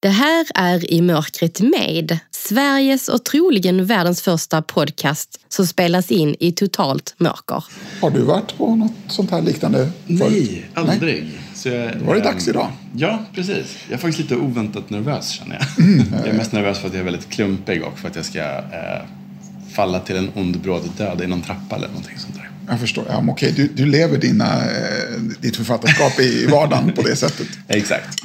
Det här är I mörkret med, Sveriges och troligen världens första podcast som spelas in i totalt mörker. Har du varit på något sånt här liknande förut? Nej, aldrig. Nej. Så jag, Då var det dags idag. Ja, precis. Jag är faktiskt lite oväntat nervös känner jag. Mm. jag är mest nervös för att jag är väldigt klumpig och för att jag ska eh, falla till en ond bråd död i någon trappa eller någonting sånt där. Jag förstår. Ja, men okej, du, du lever dina, eh, ditt författarskap i vardagen på det sättet. Exakt.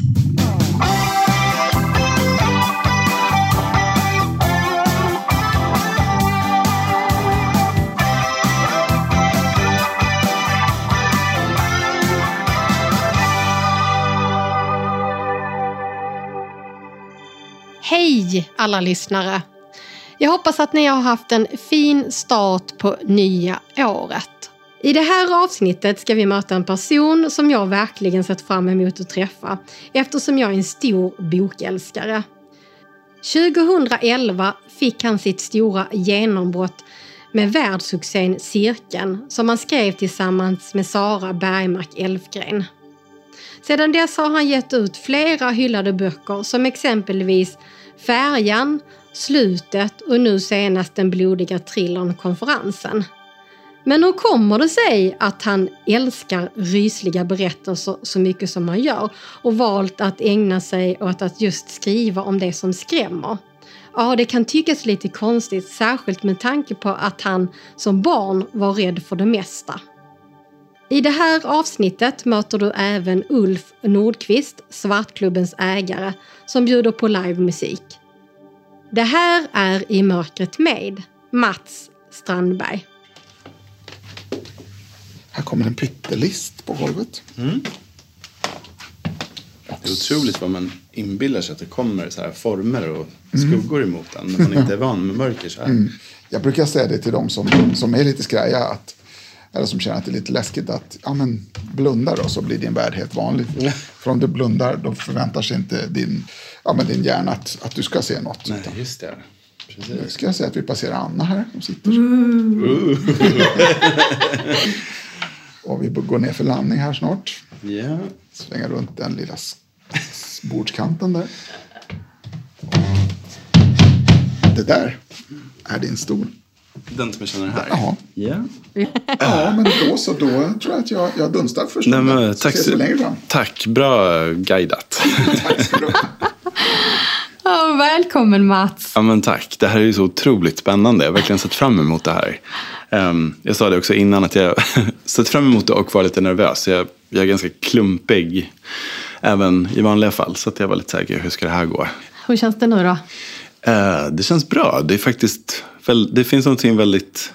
Hej alla lyssnare! Jag hoppas att ni har haft en fin start på nya året. I det här avsnittet ska vi möta en person som jag verkligen sett fram emot att träffa eftersom jag är en stor bokälskare. 2011 fick han sitt stora genombrott med världssuccén Cirkeln som han skrev tillsammans med Sara Bergmark Elfgren. Sedan dess har han gett ut flera hyllade böcker som exempelvis Färjan, Slutet och nu senast den blodiga thrillern Konferensen. Men hur kommer det sig att han älskar rysliga berättelser så mycket som han gör och valt att ägna sig åt att just skriva om det som skrämmer? Ja, det kan tyckas lite konstigt, särskilt med tanke på att han som barn var rädd för det mesta. I det här avsnittet möter du även Ulf Nordqvist, Svartklubbens ägare, som bjuder på livemusik. Det här är I mörkret med Mats Strandberg. Här kommer en pyttelist på golvet. Mm. Det är otroligt vad man inbillar sig att det kommer så här former och mm. skuggor emot en när man inte är van med mörker så här. Mm. Jag brukar säga det till dem som, som är lite skraja att eller som känner att det är lite läskigt att ja, men blunda då så blir din värld helt vanlig. Mm. För om du blundar då förväntar sig inte din, ja, men din hjärna att, att du ska se något. Nej, just det. Precis. Nu ska jag säga att vi passerar Anna här. Som sitter. Mm. och vi går ner för landning här snart. Yeah. Svänga runt den lilla bordskanten där. Det där är din stol. Den som känner här? Ja. Yeah. ja, men då så. Då tror jag att jag, jag dunstar först. Nej, men, tack, längre fram. tack, bra guidat. tack ska du ha. Oh, välkommen Mats. Ja, men tack. Det här är ju så otroligt spännande. Jag har verkligen sett fram emot det här. Um, jag sa det också innan att jag sett fram emot det och var lite nervös. Jag, jag är ganska klumpig även i vanliga fall. Så att jag var lite säker, hur ska det här gå? Hur känns det nu då? Uh, det känns bra. Det är faktiskt det finns någonting väldigt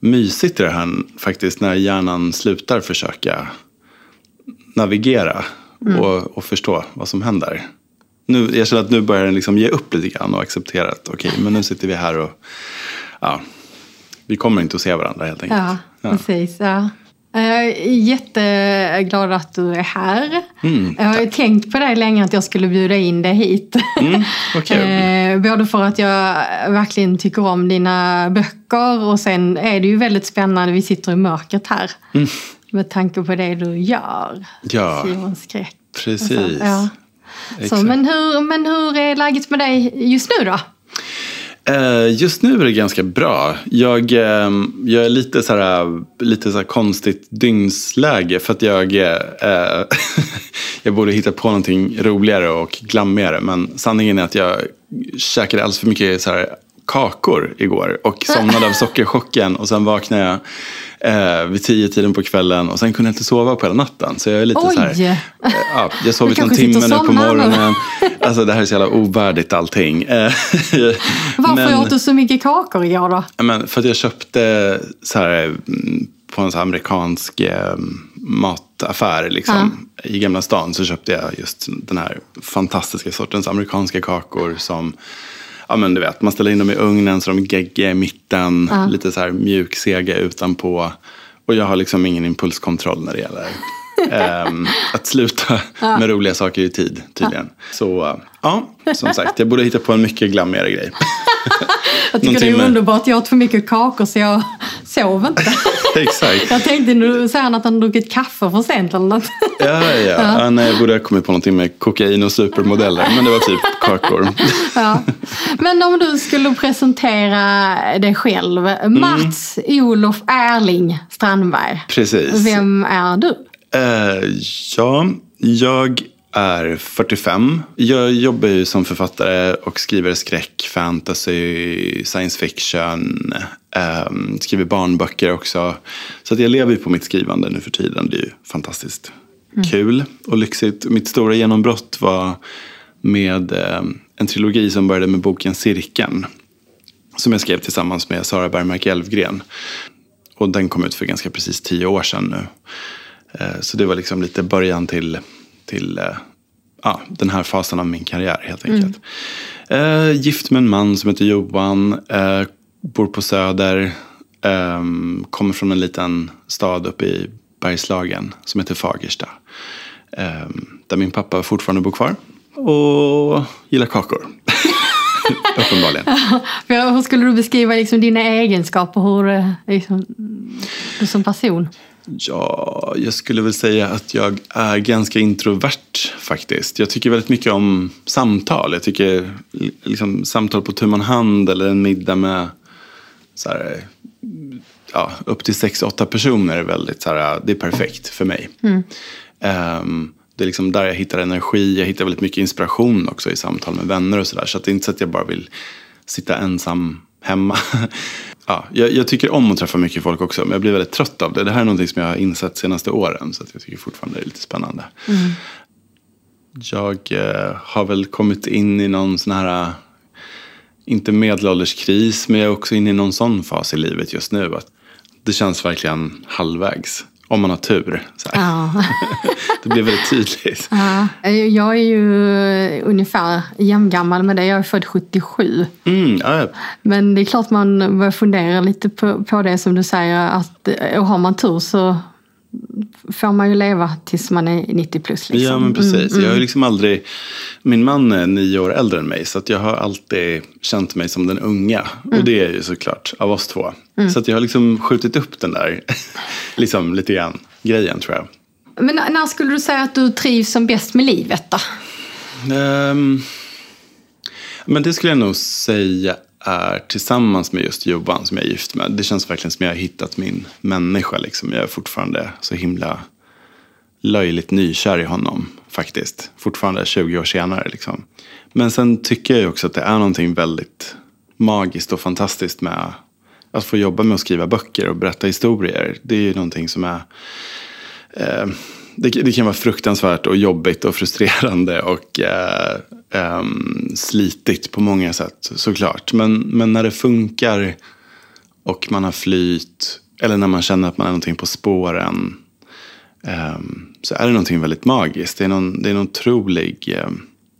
mysigt i det här faktiskt när hjärnan slutar försöka navigera mm. och, och, förstå vad som händer. Nu, jag känner att nu börjar den liksom ge upp lite grann och acceptera att okej, okay, men nu sitter vi här och ja, vi kommer inte att se varandra helt enkelt. Ja, ja. precis. Ja. Jag är jätteglad att du är här. Mm, jag har ju tänkt på det länge att jag skulle bjuda in dig hit. Mm, okay. Eh, både för att jag verkligen tycker om dina böcker och sen är det ju väldigt spännande, vi sitter i mörkret här. Mm. Med tanke på det du gör. Ja, Simon Skräck. Precis. Så, ja. Så, men, hur, men hur är läget med dig just nu då? Eh, just nu är det ganska bra. Jag, eh, jag är lite så här, lite så här konstigt dygnsläge för att jag, äh, jag borde hitta på någonting roligare och glammigare. Men sanningen är att jag käkade alldeles för mycket så här kakor igår och somnade av sockerchocken och sen vaknade jag eh, vid tio tiden på kvällen och sen kunde jag inte sova på hela natten. Så jag är lite Oj. så här, eh, ja, jag sov någon timme nu på morgonen. Alltså det här är så jävla ovärdigt allting. Eh, Varför åt du så mycket kakor igår då? Men för att jag köpte så här, mm, på en så amerikansk eh, mataffär liksom, ja. i Gamla stan så köpte jag just den här fantastiska sortens amerikanska kakor som ja men du vet, man ställer in dem i ugnen så de är geggiga i mitten, ja. lite så här mjuksega utanpå. Och jag har liksom ingen impulskontroll när det gäller um, att sluta ja. med roliga saker i tid tydligen. Ja. Så ja, som sagt, jag borde hitta på en mycket glammigare grej. jag tycker det är underbart, jag åt för mycket kakor så jag sov inte. exakt. Jag tänkte nu säger han att han druckit kaffe för sent eller något. Ja, ja. ja. ja nej, jag borde ha kommit på någonting med kokain och supermodeller. Men det var typ kakor. Ja. Men om du skulle presentera dig själv. Mats Olof Erling Strandberg. Precis. Vem är du? Eh, ja, jag är 45. Jag jobbar ju som författare och skriver skräck, fantasy, science fiction. Eh, skriver barnböcker också. Så att jag lever ju på mitt skrivande nu för tiden. Det är ju fantastiskt kul och lyxigt. Mitt stora genombrott var med eh, en trilogi som började med boken Cirkeln. Som jag skrev tillsammans med Sara Bergmark Elfgren. Och den kom ut för ganska precis tio år sedan nu. Eh, Så det var liksom lite början till, till eh, ja, den här fasen av min karriär helt enkelt. Eh, gift med en man som heter Johan, eh, bor på Söder, eh, kommer från en liten stad uppe i Bergslagen som heter Fagersta. Eh, där min pappa fortfarande bor kvar och gillar kakor. Uppenbarligen. För Hur skulle du beskriva liksom dina egenskaper hur, eh, liksom, du som person? Ja, jag skulle väl säga att jag är ganska introvert faktiskt. Jag tycker väldigt mycket om samtal. Jag tycker liksom, samtal på tu man hand eller en middag med så här, ja, upp till sex, åtta personer är väldigt så här, det är perfekt för mig. Ehm, det är liksom där jag hittar energi. Jag hittar väldigt mycket inspiration också i samtal med vänner och sådär. Så att det är inte så att jag bara vill sitta ensam hemma. ja, jag, jag tycker om att träffa mycket folk också, men jag blir väldigt trött av det. Det här är någonting som jag har insett de senaste åren, så jag tycker fortfarande det är lite spännande. Jag eh, har väl kommit in i någon sån här, eh, inte medelålderskris, men jag är också inne i någon sån fas i livet just nu. Att det känns verkligen halvvägs, om man har tur. Ja. det blir väldigt tydligt. Ja, jag är ju ungefär jämngammal med dig. Jag är född 77. Mm, ja, ja. Men det är klart man börjar fundera lite på, på det som du säger. Att, och har man tur så får man ju leva tills man är 90 plus. Liksom. Ja men precis. Jag har ju liksom aldrig, min man är nio år äldre än mig så jag har alltid känt mig som den unga. Och det är ju såklart av oss två. Så att jag har liksom skjutit upp den där, liksom lite grann, grejen tror jag. Men när- skulle du säga att du trivs som bäst med livet då? Ehm, men det skulle jag nog säga är tillsammans med just Johan som jag är gift med. Det känns verkligen som jag har hittat min människa. Liksom. Jag är fortfarande så himla löjligt nykär i honom faktiskt. Fortfarande 20 år senare. Liksom. Men sen tycker jag ju också att det är någonting väldigt magiskt och fantastiskt med att få jobba med att skriva böcker och berätta historier. Det är ju någonting som är eh, det, det kan vara fruktansvärt och jobbigt och frustrerande och eh, ehm, slitigt på många sätt såklart. Men, men när det funkar och man har flyt eller när man känner att man är någonting på spåren ehm, så är det någonting väldigt magiskt. Det är någon, det är en otrolig eh,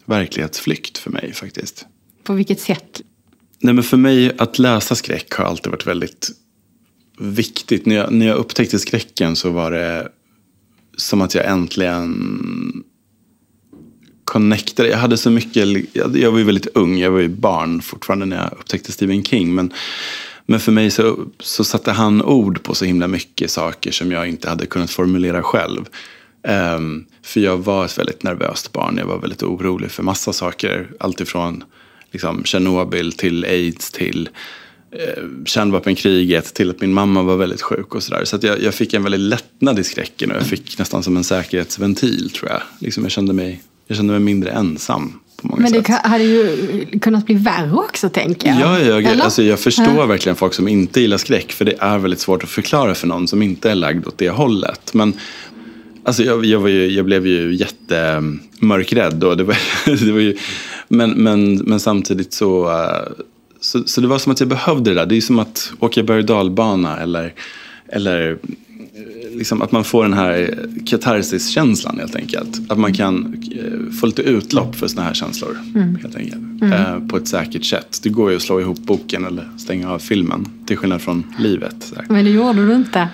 verklighetsflykt för mig faktiskt. På vilket sätt? Nej, men för mig att läsa skräck har alltid varit väldigt viktigt. När jag, när jag upptäckte skräcken så var det som att jag äntligen connectade. Jag hade så mycket, jag var ju väldigt ung, jag var ju barn fortfarande när jag upptäckte Stephen King. Men, men för mig så, så satte han ord på så himla mycket saker som jag inte hade kunnat formulera själv. Um, för jag var ett väldigt nervöst barn, jag var väldigt orolig för massa saker. Alltifrån liksom, Tjernobyl till aids till eh, kärnvapenkriget till att min mamma var väldigt sjuk och sådär. Så att jag, jag fick en väldigt lättnad i skräcken och jag fick nästan som en säkerhetsventil tror jag. Liksom jag, kände mig, jag kände mig mindre ensam på många Men det sätt. hade ju kunnat bli värre också tänker jag. Ja, jag, Eller? alltså, jag förstår verkligen folk som inte gillar skräck. För det är väldigt svårt att förklara för någon som inte är lagd åt det hållet. Men alltså, jag, jag, var ju, jag blev ju jättemörkrädd. Och det var, det var ju, men, men, men samtidigt så, eh, så... Så det var som att jag behövde det där. Det är som att åka berg och dalbana. Eller, eller liksom att man får den här katarsis-känslan helt enkelt. Att man kan eh, få lite utlopp för såna här känslor. Helt enkelt. Eh, på ett säkert sätt. Det går ju att slå ihop boken eller stänga av filmen. Till skillnad från livet. Här. Men det gjorde du inte.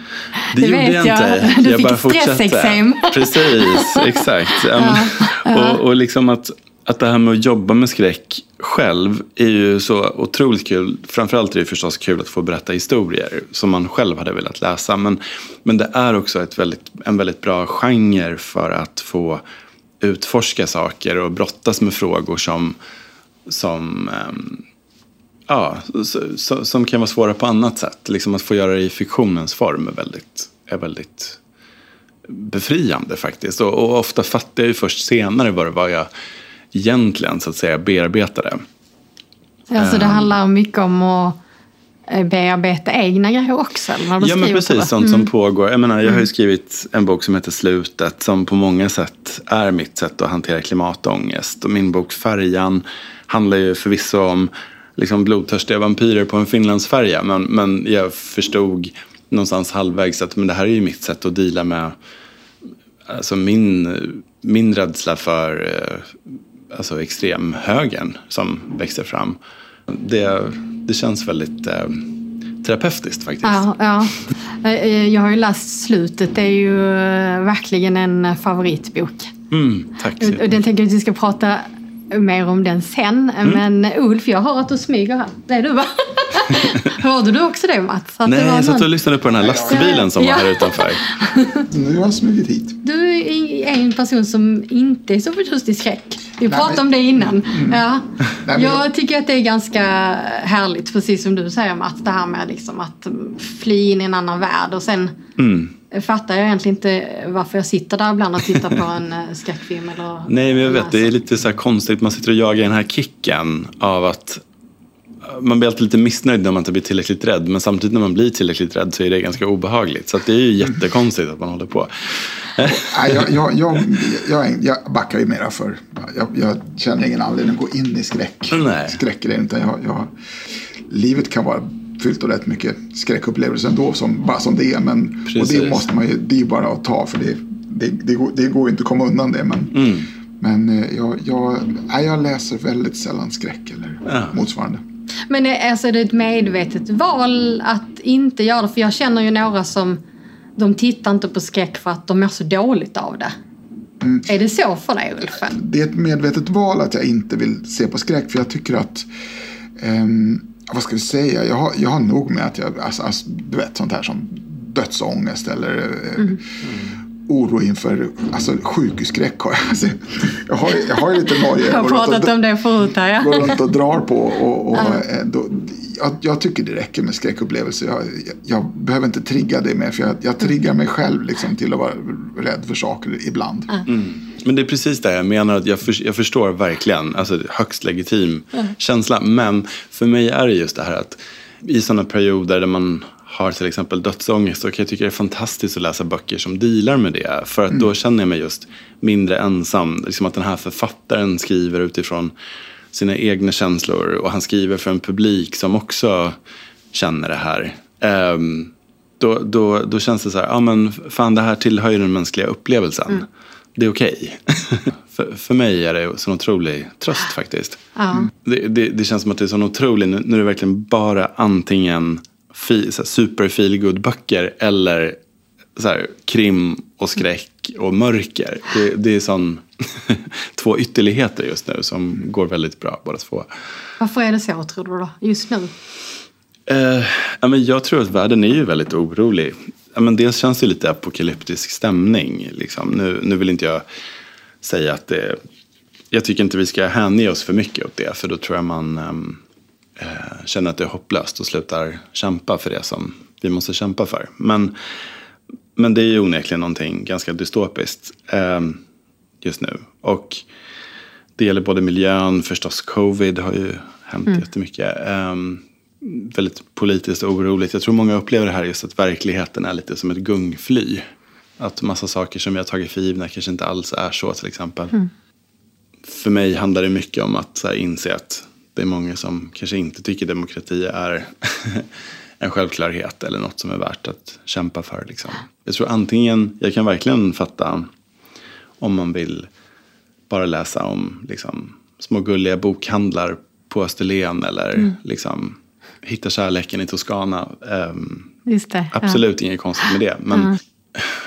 Det, Det gjorde jag inte. Du jag fick bara fortsatte. Precis, exakt. Ja, men, Och, och liksom att, att det här med att jobba med skräck själv är ju så otroligt kul. Framförallt är det förstås kul att få berätta historier som man själv hade velat läsa. Men, men det är också ett väldigt, en väldigt bra genre för att få utforska saker och brottas med frågor som, som, ehm, ja, som kan vara svåra på annat sätt. Liksom att få göra det i fiktionens form är väldigt, är väldigt befriande faktiskt. Och, och ofta fattar jag ju först senare vad det var jag egentligen så att säga bearbetade. Alltså det ehm. handlar mycket om att eh, bearbeta egna grejer också? Eller ja, men precis. Sånt mm. som pågår. Jag, menar, jag har ju mm. skrivit en bok som heter Slutet som på många sätt är mitt sätt att hantera klimatångest. Och min bok Färjan handlar ju förvisso om liksom, blodtörstiga vampyrer på en Finlandsfärja. Men, men jag förstod någonstans halvvägs att men det här är ju mitt sätt att dela med alltså min, min rädsla för eh, alltså extremhögern som växer fram. Det, det känns väldigt eh, terapeutiskt faktiskt. Ja, ja. Eh, jag har ju läst slutet. Det är ju eh, verkligen en favoritbok. Mm, tack. Och den tänker jag att vi ska prata mer om den sen. Mm. Men Ulf, jag hör att du smyger här. Det är du va? Hörde du också det Mats? Att Nej, det var jag satt och lyssnade på den här lastbilen som ja. var här utanför. Nu har jag smugit hit. Du är en person som inte är så förtjust i skräck. Vi pratade om det innan. Mm. Ja. Nej, jag tycker att det är ganska härligt, precis som du säger Mats, det här med liksom att fly in i en annan värld och sen mm. fattar jag egentligen inte varför jag sitter där ibland och tittar på en eh, skräckfilm. Eller Nej, men jag vet, det är lite så konstigt. Man sitter och jagar den här kicken av att man blir alltid lite missnöjd när man inte blir tillräckligt rädd. Men samtidigt när man blir tillräckligt rädd så är det ganska obehagligt. Så det är ju jättekonstigt att man håller på. Jag, jag, jag, jag, jag backar ju mera för. Jag, jag känner ingen anledning att gå in i skräck. Nej. Skräckgrejen. Utan jag, jag, livet kan vara fyllt av rätt mycket skräckupplevelser ändå. Som, bara som det är. Men, och det måste man ju, det är bara att ta. För det, det, det, går, det går inte att komma undan det. Men, mm. men eh, jag, jag, jag läser väldigt sällan skräck eller ja. motsvarande. Men är, alltså, är det ett medvetet val att inte göra det? För jag känner ju några som de tittar inte på skräck för att de mår så dåligt av det. Mm. Är det så för dig Ulf? Det är ett medvetet val att jag inte vill se på skräck. För jag tycker att um, vad ska vi säga, jag har, jag har nog med att jag, alltså, alltså, du vet sånt här som dödsångest eller eh, mm. Oro inför alltså, sjukhusskräck. Har jag. Alltså, jag, har, jag har lite nojor. Jag har pratat om det förut här. Ja. Går runt och drar på. Och, och, uh. då, jag, jag, tycker det räcker med skräckupplevelser. Jag, jag, behöver inte trigga det mer. För jag, jag triggar mig själv liksom, till att vara rädd för saker ibland. Mm. Men det är precis det jag menar. Att jag, för, jag förstår verkligen. Alltså högst legitim mm. känsla. Men för mig är det just det här att i sådana perioder där man har till exempel dödsångest. Och jag tycker det är fantastiskt att läsa böcker som dealar med det. För att mm. då känner jag mig just mindre ensam. Liksom att den här författaren skriver utifrån sina egna känslor och han skriver för en publik som också känner det här. Um, då, då, då känns det så här, ja men fan det här tillhör ju den mänskliga upplevelsen. Mm. Det är okej. Okay. för, för mig är det en sån otrolig tröst faktiskt. Mm. Det, det, det, känns som att det är så otroligt, nu är det verkligen bara antingen så super feel böcker eller så här, krim och skräck och mörker. Det, det är sån två ytterligheter just nu som går väldigt bra båda två. Varför är det så tror du då, just nu? Eh, ja, men jag tror att världen är ju väldigt orolig. Ja, men dels känns det lite apokalyptisk stämning. Liksom. Nu, nu vill inte jag säga att det... Jag tycker inte vi ska hänge oss för mycket åt det. För då tror jag man eh, känner att det är hopplöst och slutar kämpa för det som vi måste kämpa för. Men, men det är ju onekligen någonting ganska dystopiskt. Eh, just nu. Och det gäller både miljön, förstås covid har ju hänt mm. jättemycket. Um, väldigt politiskt oroligt. Jag tror många upplever det här just att verkligheten är lite som ett gungfly. Att massa saker som vi har tagit för givna kanske inte alls är så till exempel. Mm. För mig handlar det mycket om att här, inse att det är många som kanske inte tycker demokrati är en självklarhet eller något som är värt att kämpa för. Liksom. Jag tror antingen, jag kan verkligen fatta om man vill bara läsa om liksom, små gulliga bokhandlar på Österlen eller mm. liksom, hitta kärleken i Toscana. Um, absolut ja. inget konstigt med det. Men, mm.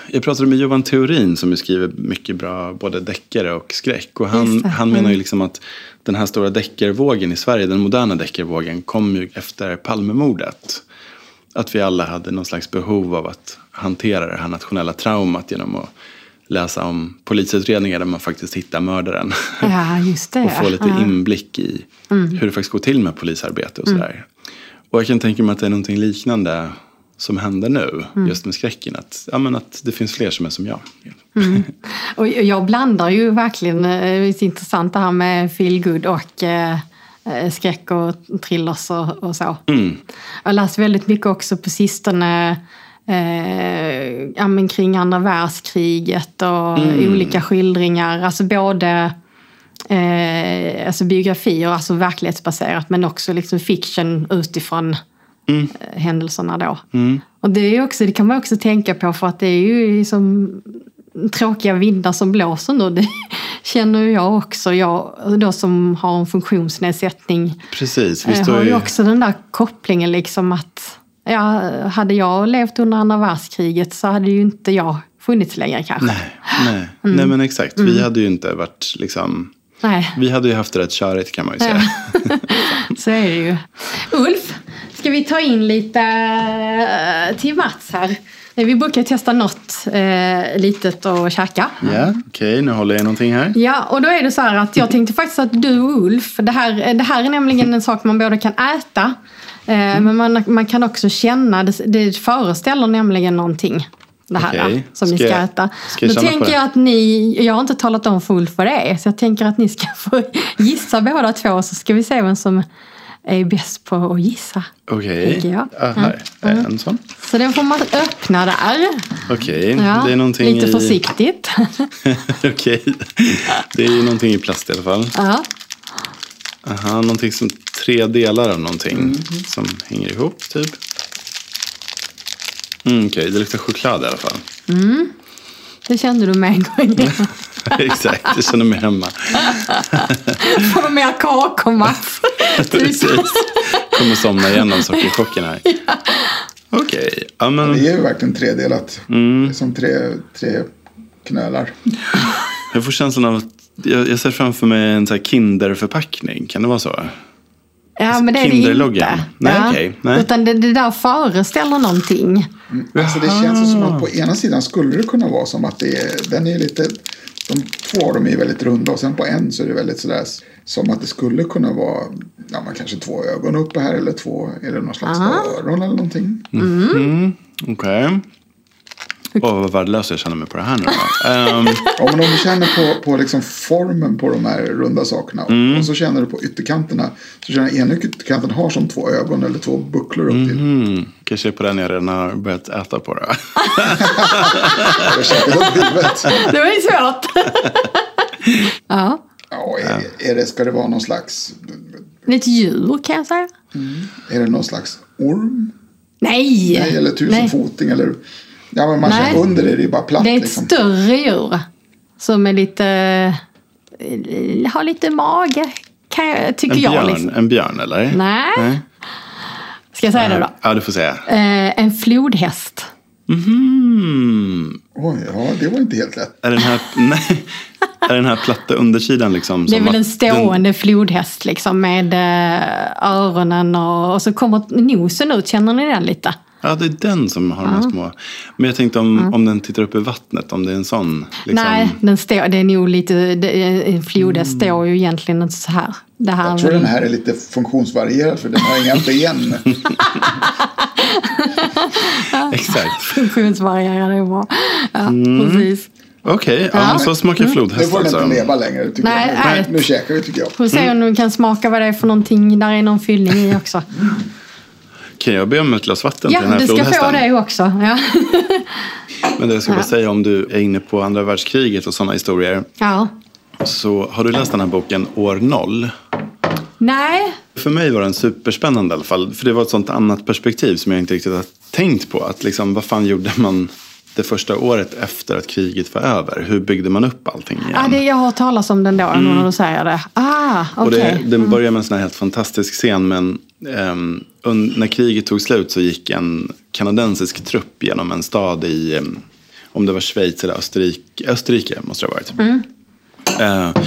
Jag pratade med Johan Theorin som skriver mycket bra både deckare och skräck. Och han, Just han menar ju Mm. liksom att den här stora deckarvågen i Sverige, den moderna deckarvågen, kom ju efter Palmemordet. Att vi alla hade någon slags behov av att hantera det här nationella traumat genom att läsa om polisutredningar där man faktiskt hittar mördaren. Ja, och få lite ja. Mm. inblick i hur det faktiskt går till med polisarbete och sådär. Och jag kan tänka mig att det är någonting liknande som händer nu, Mm. just med skräcken. Att, ja, men att det finns fler som är som jag. Och jag blandar ju verkligen, eh, det är intressant det här med feelgood och eh, eh, skräck och thrillers och, och så. Mm. Jag har läst väldigt mycket också på sistone eh, ja, men kring andra världskriget och Mm. olika skildringar. Alltså både eh, alltså biografier, alltså verklighetsbaserat, men också liksom fiction utifrån Mm. eh, händelserna då. Och det, är också, det kan man också tänka på för att det är ju som tråkiga vindar som blåser nu. Det känner jag också. Jag då som har en funktionsnedsättning Precis, vi jag står har ju... också den där kopplingen liksom att ja, hade jag levt under andra världskriget så hade ju inte jag funnits längre kanske. Nej, nej. Mm. nej men exakt. Vi hade ju inte varit liksom... Nej, Vi hade ju haft det rätt körigt kan man ju säga. så är det ju. Ulf, ska vi ta in lite eh, till Mats här? Eh, Vi brukar testa något eh, litet och käka. Ja, okej, nu håller jag i någonting här. Ja, och då är det så här att jag tänkte faktiskt att du och Ulf, det här, det här är nämligen en sak man både kan äta, eh, men man, man kan också känna, det, det föreställer nämligen någonting. Det här Okej. som ni Ska ska jag- äta. ska jag då tänker jag att ni, jag har inte talat om för Ulf vad det är, så jag tänker att ni ska få gissa båda två så ska vi se vem som är bäst på att gissa. Okej, Tänker jag. ja, här. En sån. Så den får man öppna där. Okej, Ja, det är någonting lite i... försiktigt. Okej, det är ju någonting i plast i alla fall. ja. Aha, någonting som tre delar av någonting Mm. som hänger ihop typ. Mm, Okej, det luktar choklad i alla fall. Det kände du med en gång. Exakt, jag känner mig hemma. Får mer kakor Mats. Precis. Kommer somna igen av sockerchocken här. Okej, ja men Det är ju verkligen tredelat. Mm. Det är som tre, tre knölar. jag får känslan av att jag, jag ser framför mig en sån här Kinderförpackning. Kan det vara så? Ja, men det är det inte. Nej, ja. okej, nej. Utan det, det där föreställer någonting. Alltså det känns som att på ena sidan skulle det kunna vara som att det är, den är lite, de två av dem är väldigt runda och sen på en så är det väldigt sådär som att det skulle kunna vara, ja man kanske två ögon uppe här eller två, är det någon slags öron eller någonting? Okej. Åh, vad värdelös jag känner mig på det här nu då. Ehm, Ja, men om du känner på, på liksom formen på de här runda sakerna och så känner du på ytterkanterna så känner du ena ytterkanten har som två ögon eller två bucklor upp till. mm, kanske på den jag redan har börjat äta på det. Jag känner upp huvudet. Det var ju svårt. ja. Ja, är, är det, ska det vara någon slags, Det är ett djur kan jag säga. är det någon slags orm? Nej! Nej, eller tusenfoting eller, ja men man Nej. känner under är det ju bara platt Det är ett liksom. större djur. Som är lite... eh, Har lite mage. Kan jag, tycker En jag. björn, Liksom. en björn eller? Nej. Ska jag säga det då? Ja, du får säga. Eh, en flodhäst. Mhm. Oj, ja det var inte helt lätt. Är den här, nej, är den här platta undersidan liksom? Det är väl en stående flodhäst liksom med eh, öronen och, och så kommer nosen ut. Känner ni den lite? Den, ja, det är den som har de här små. Men jag tänkte om, om den tittar upp i vattnet, om det är en sån. Liksom, Nej, den står, det är nog lite, det, en flodhäst står ju egentligen inte så här. Det här Jag tror den här är lite funktionsvarierad för den har inga ben. Exakt. funktionsvarierad är bra. Ja, Mm. precis. Okej, ja, men så smakar Nu flodhäst får den inte leva längre tycker Nej, jag. nej. Nu käkar vi tycker jag. Får se Mm. om du kan smaka vad det är för någonting. Där är någon fyllning i också. Kan jag be om ett glas vatten Ja, till den här du ska flodhästen? få det också. Ja. Men det jag ska bara säga om du är inne på andra världskriget och sådana historier. ja. Så har du läst den här boken År noll? Nej, För mig var den superspännande i alla fall. För det var ett sånt annat perspektiv som jag inte riktigt har tänkt på. Att liksom, vad fan gjorde man det första året efter att kriget var över? Hur byggde man upp allting igen? ja, det, jag har hört talas om den då när du säger det. Ah, Och okej. det, den börjar med en sån här helt fantastisk scen. Men, un, när kriget tog slut så gick en kanadensisk trupp genom en stad i, ehm, om det var Schweiz eller Österrike, Österrike måste det ha varit. Eh,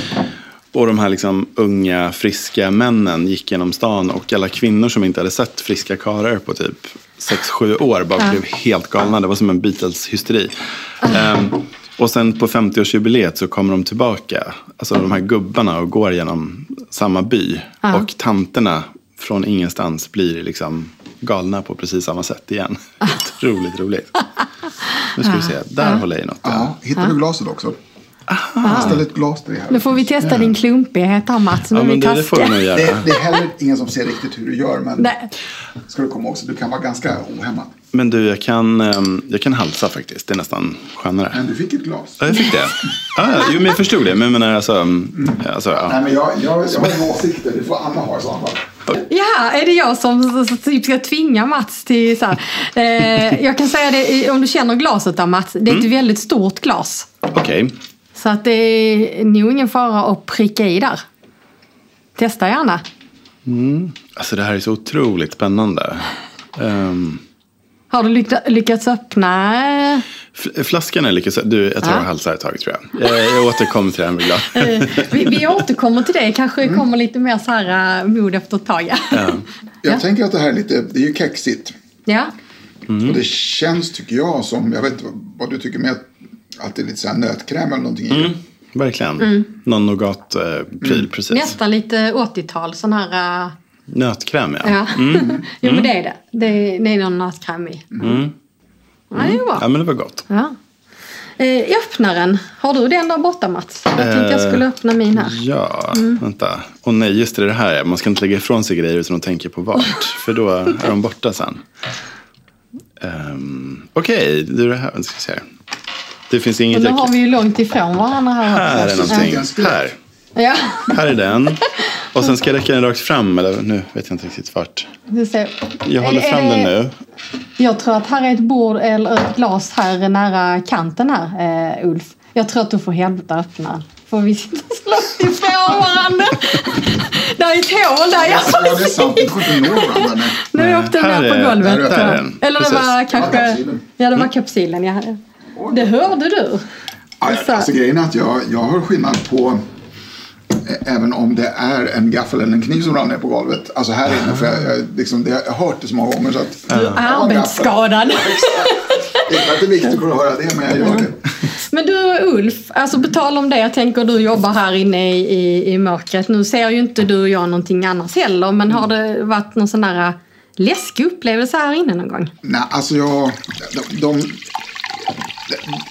och de här liksom unga friska männen gick genom stan och alla kvinnor som inte hade sett friska karlar på typ 6-7 år bara blev helt galna. Det var som en Beatles-hysteri. Ehm, och sen på 50-årsjubileet så kommer de tillbaka, alltså de här gubbarna och går genom samma by. Och tanterna från ingenstans blir liksom galna på precis samma sätt igen. Otroligt roligt. Nu ska vi se, där håller jag i något. Ja, hittar du glaset också? Jag ställer ett glas till dig här. Nu får vi testa din klumpighet här Mats. Nu Ja, men det, det får du nog göra. Det, det är heller ingen som ser riktigt hur du gör, men Nej. ska du komma också, du kan vara ganska ohämmad. Men du, jag kan, ehm, jag kan halsa faktiskt. Det är nästan skönare. Men du fick ett glas. Ja, jag fick det. Ah, jo, men jag förstod det. Men jag menar alltså, mm, alltså ja. Nej, men jag, jag, jag har åsikter, det får Anna ha i så fall. Ja, är det jag som typ ska tvinga Mats till så här. Eh, jag kan säga det, om du känner glaset där Mats, det är ett väldigt stort glas. Okej. Så att det är nog ingen fara att pricka i där. Testa gärna. Alltså det här är så otroligt spännande. Ehm, Har du lyck- lyckats öppna? eh, f- flaskan är lika... Du, jag tar Ja. och halsar ett tag tror jag. Jag, jag återkommer till det här med glas. Eh, vi, vi återkommer till det. Kanske kommer lite mer så här uh, mod efter ett tag. Ja. Ja. Jag Ja. tänker att det här är lite, det är ju kexigt. ja. Mm. Och det känns, tycker jag, som, jag vet inte vad du tycker med att det är lite så här nötkräm eller någonting i det. Mm, verkligen. Någon nougat-pryl, precis. Nästan lite 80-tal sån här. Uh, Nötkräm, ja. ja. jo men det är det. Det är, det är någon nötkräm i. Mm. Ja, det är bra. Ja, men det var gott. Ja. Eh, öppnaren, har du den där borta Mats? Jag tänkte jag skulle öppna min här. Ja, vänta. Och nej, just det, det här. Man ska inte lägga ifrån sig grejer utan att tänka på vart. för då är de borta sen. Um, Okej, du det här. Nu ska se. här. Det finns Och inget nu jag... har vi ju långt ifrån varandra här. Här är någonting. Här. Ja, Här är den. Och sen ska jag räcka den rakt fram. Eller nu vet jag inte riktigt vart. Jag håller fram den det- nu. Jag tror att här är ett bord eller ett glas här nära kanten här, eh, Ulf. Jag tror att du får helvete öppna. Får vi sitta och slåss ifrån varandra? där är ett hål där. Ja, Jag det är sant, vi får inte nå varandra. Nej. Nu åkte den Här ner på är- golvet. där är tror jag. den. Eller det var Ja, kanske... kapsylen. Ja, det var kapsylen. Ja. Det hörde du. Ja, Så- Alltså grejen är att jag, jag har skillnad på Även om det är en gaffel eller en kniv som ramlar ner på golvet. Alltså här inne. För jag, jag, liksom, det, jag har hört det så många gånger. Så att, Du är arbetsskadad. Inte att det är viktigt att höra det, men jag gör det. Men du Ulf, alltså på tal om det, jag tänker du jobbar här inne i, i, i mörkret. Nu ser ju inte du och jag någonting annars heller, men har det varit någon sån där äh, läskig upplevelse här inne någon gång? Nej, alltså jag... De, de,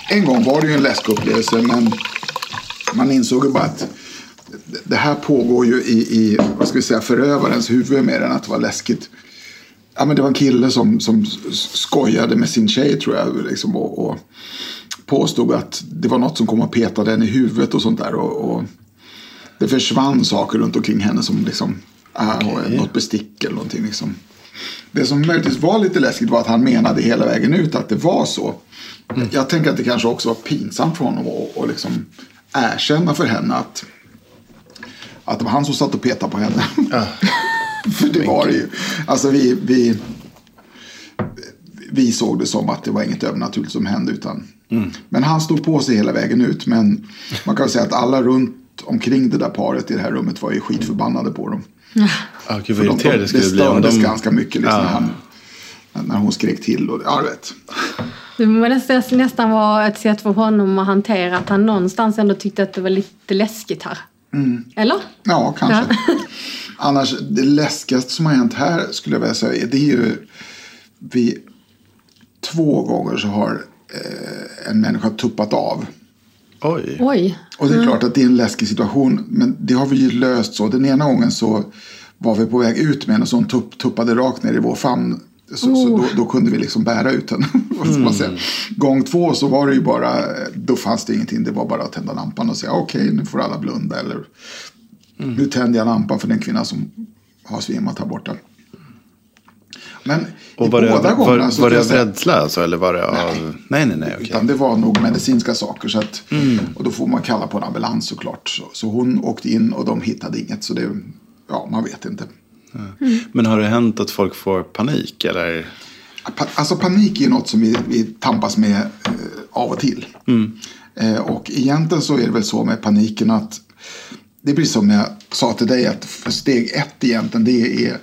en gång var det ju en läskig upplevelse, men man insåg ju bara att det här pågår ju i, i vad ska vi säga, förövarens huvud mer än att det var läskigt. Ja, men det var en kille som, som skojade med sin tjej tror jag. Liksom, och, och påstod att det var något som kom och petade henne i huvudet och sånt där. Och, och det försvann saker runt omkring henne som liksom, ah, något bestick eller någonting. Liksom. Det som möjligtvis var lite läskigt var att han menade hela vägen ut att det var så. Jag tänker att det kanske också var pinsamt för honom att, att liksom erkänna för henne att, att det var han som satt och petade på henne. för det var det ju. Alltså vi, vi, vi såg det som att det var inget övernaturligt som hände. Utan, Men han stod på sig hela vägen ut. Men man kan säga att alla runt omkring det där paret i det här rummet var ju skitförbannade på dem. Ja, gud För vad de, det skulle det bli om stördes de... ganska mycket liksom, Ja. när, när hon skrek till. Och, ja, du vet. Det måste nästan vara ett sätt för honom att hantera att han någonstans ändå tyckte att det var lite läskigt här. Eller? Ja, kanske. Annars, det läskigaste som har hänt här skulle jag vilja säga, det är ju vi två gånger så har eh, en människa tuppat av. Oj. Oj. Och det är klart att det är en läskig situation, men det har vi ju löst så. Den ena gången så var vi på väg ut med henne så hon tupp, tuppade rakt ner i vår famn. Så, så då, då kunde vi liksom bära ut henne. säga. Gång två så var det ju bara, då fanns det ingenting. Det var bara att tända lampan och säga okej nu får alla blunda. Eller nu tänder jag lampan för den kvinna som har svimmat här borta. Men Och var det, båda var, gångerna var kan det jag av rädsla alltså, eller var det av... Nej, nej, nej. okej. utan det var nog medicinska saker. Så att, Och då får man kalla på en ambulans såklart. Så, så hon åkte in och de hittade inget. Så det, ja, man vet inte. Men har det hänt att folk får panik eller? Alltså panik är något som vi, vi tampas med eh, av och till. Eh, och egentligen så är det väl så med paniken att det blir som jag sa till dig att steg ett egentligen det är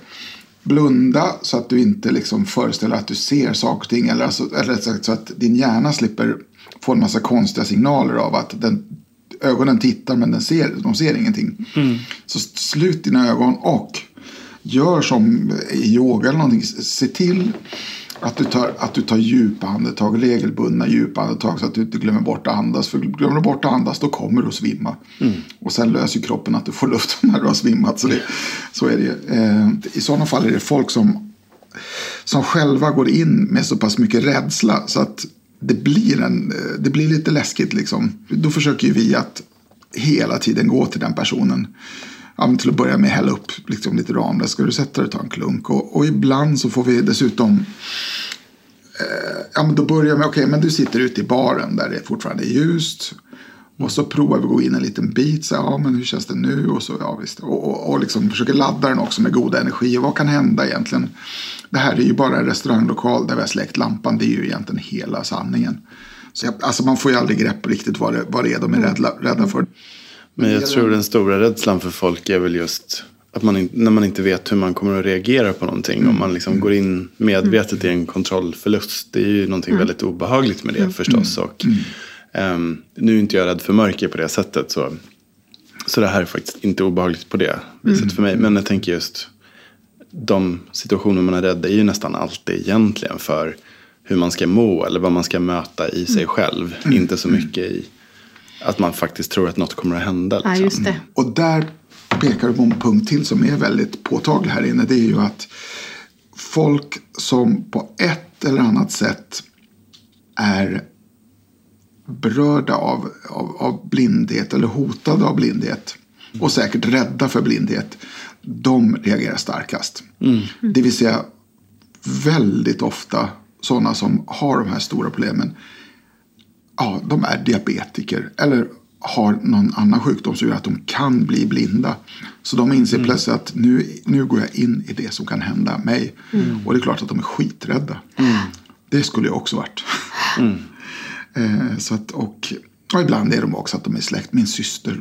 blunda så att du inte liksom föreställer att du ser saker och ting. Eller, alltså, eller så att din hjärna slipper få en massa konstiga signaler av att den, ögonen tittar men den ser, de ser ingenting. Så slut dina ögon och gör som i yoga eller någonting. Se till att du tar, att du tar djupa andetag, regelbundna djupa andetag så att du inte glömmer bort att andas. För glömmer du bort att andas då kommer du att svimma. Och sen löser kroppen att du får luft när du har svimmat. Så, det, så är det eh, I sådana fall är det folk som, som själva går in med så pass mycket rädsla så att det blir, en, det blir lite läskigt. Liksom. Då försöker vi att hela tiden gå till den personen. Ja, men till att börja med hälla upp liksom, lite Ramlös. Ska du sätta dig och ta en klunk? Och, och ibland så får vi dessutom eh, ja, men då börjar med, okej, okay, men du sitter ute i baren där det fortfarande är ljust. Och så provar vi att gå in en liten bit, så ja men hur känns det nu? Och så, ja visst. Och, och, och liksom försöker ladda den också med god energi. Och vad kan hända egentligen? Det här är ju bara en restauranglokal där vi har släckt lampan. Det är ju egentligen hela sanningen. Så jag, alltså man får ju aldrig grepp riktigt vad det, vad det är de är rädda, rädda för. Men jag tror den stora rädslan för folk är väl just att man när man inte vet hur man kommer att reagera på någonting. Mm. Om man liksom går in medvetet i en kontrollförlust. Det är ju någonting Mm. väldigt obehagligt med det förstås. Och, ehm, nu är inte jag rädd för mörker på det sättet. Så, så det här är faktiskt inte obehagligt på det viset Mm. för mig. Men jag tänker just de situationer man är rädd är ju nästan alltid egentligen för hur man ska må eller vad man ska möta i Mm. sig själv. Inte så mycket i att man faktiskt tror att något kommer att hända. Ja, Liksom. just det. Och där pekar du på en punkt till som är väldigt påtaglig här inne. Det är ju att folk som på ett eller annat sätt är berörda av, av, av blindhet eller hotade av blindhet och säkert rädda för blindhet. De reagerar starkast. Det vill säga väldigt ofta sådana som har de här stora problemen ja, de är diabetiker eller har någon annan sjukdom som gör att de kan bli blinda. Så de inser plötsligt att nu, nu går jag in i det som kan hända mig. Och det är klart att de är skiträdda. Det skulle jag också varit. eh, så att, och, och ibland är de också att de är släkt. Min syster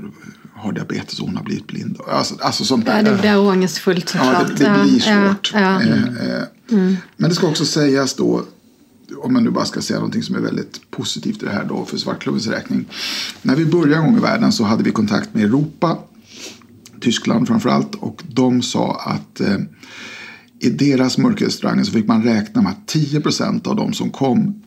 har diabetes och hon har blivit blind. Alltså, alltså sånt där. Ja, det blir ångestfullt Ja, såklart. det, det blir Ja, svårt. ja, ja. Eh, eh, Men det ska också sägas då, om man nu bara ska säga någonting som är väldigt positivt i det här då för Svartklubbens räkning. När vi började en gång i världen så hade vi kontakt med Europa, Tyskland framförallt, och de sa att eh, i deras mörkerrestauranger så fick man räkna med att 10% av de som kom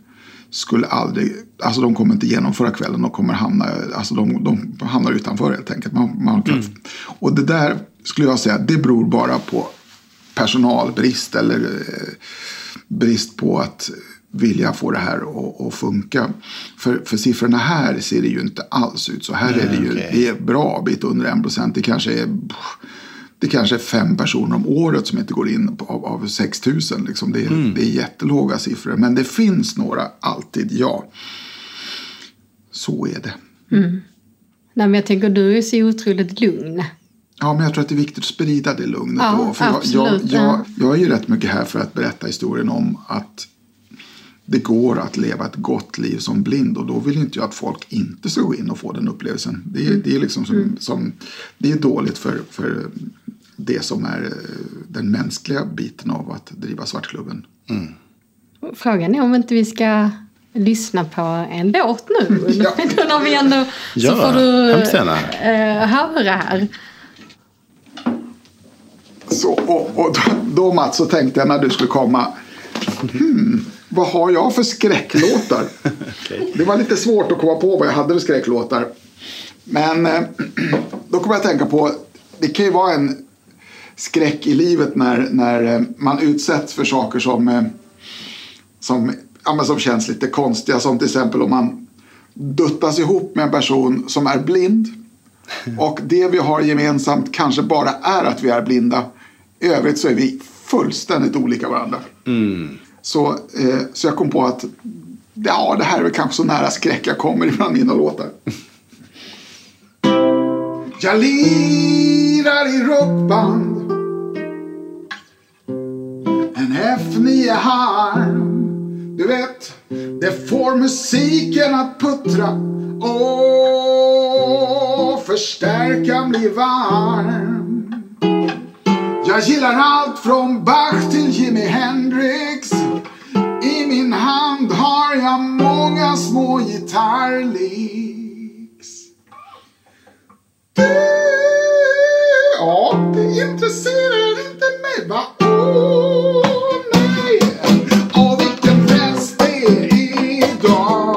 skulle aldrig, alltså de kommer inte genomföra kvällen, de kommer hamna, alltså de, de hamnar utanför helt enkelt. Man, man kan, Och det där skulle jag säga, det beror bara på personalbrist eller eh, brist på att vilja få det här att, att funka. För, för siffrorna här ser det ju inte alls ut så. Här är det ju okej. det är bra bit under en procent. Det kanske är det kanske är fem personer om året som inte går in på, av, av 6 000. Liksom. Det, är, det är jättelåga siffror. Men det finns några alltid, ja. Så är det. Nej, men jag tänker du är så otroligt lugn. Ja, men jag tror att det är viktigt att sprida det lugnet. Ja, då. För jag, jag, absolut, jag, ja. jag är ju rätt mycket här för att berätta historien om att det går att leva ett gott liv som blind. Och då vill inte jag att folk inte ska gå in och få den upplevelsen. Det är, det är, liksom som, Mm. som, det är dåligt för, för det som är eh, den mänskliga biten av att driva Svartklubben. Frågan är om inte vi ska lyssna på en låt nu. Ja. Nu när vi ändå, så Ja, får du eh, höra här. Så, och, och då, då Mats så tänkte jag när du skulle komma. Hmm, vad har jag för skräcklåtar? Det var lite svårt att komma på vad jag hade för skräcklåtar. Men eh, då kommer jag att tänka på. Det kan ju vara en skräck i livet när, när eh, man utsätts för saker som, eh, som, ja, som känns lite konstiga. Som till exempel om man duttas ihop med en person som är blind. Och det vi har gemensamt kanske bara är att vi är blinda. I övrigt så är vi fullständigt olika varandra. Så, eh, så jag kom på att ja, det här är väl kanske så nära skräck jag kommer ibland mina låtar. Jag lirar i rockband En F9 harm Du vet, det får musiken att puttra och förstärkan blir varm. Jag gillar allt från Bach till Jimi Hendrix. I min hand har jag många små gitarrlicks. Du, ja, det intresserar inte mig va? Åh, nej. Åh vilken fest det är idag.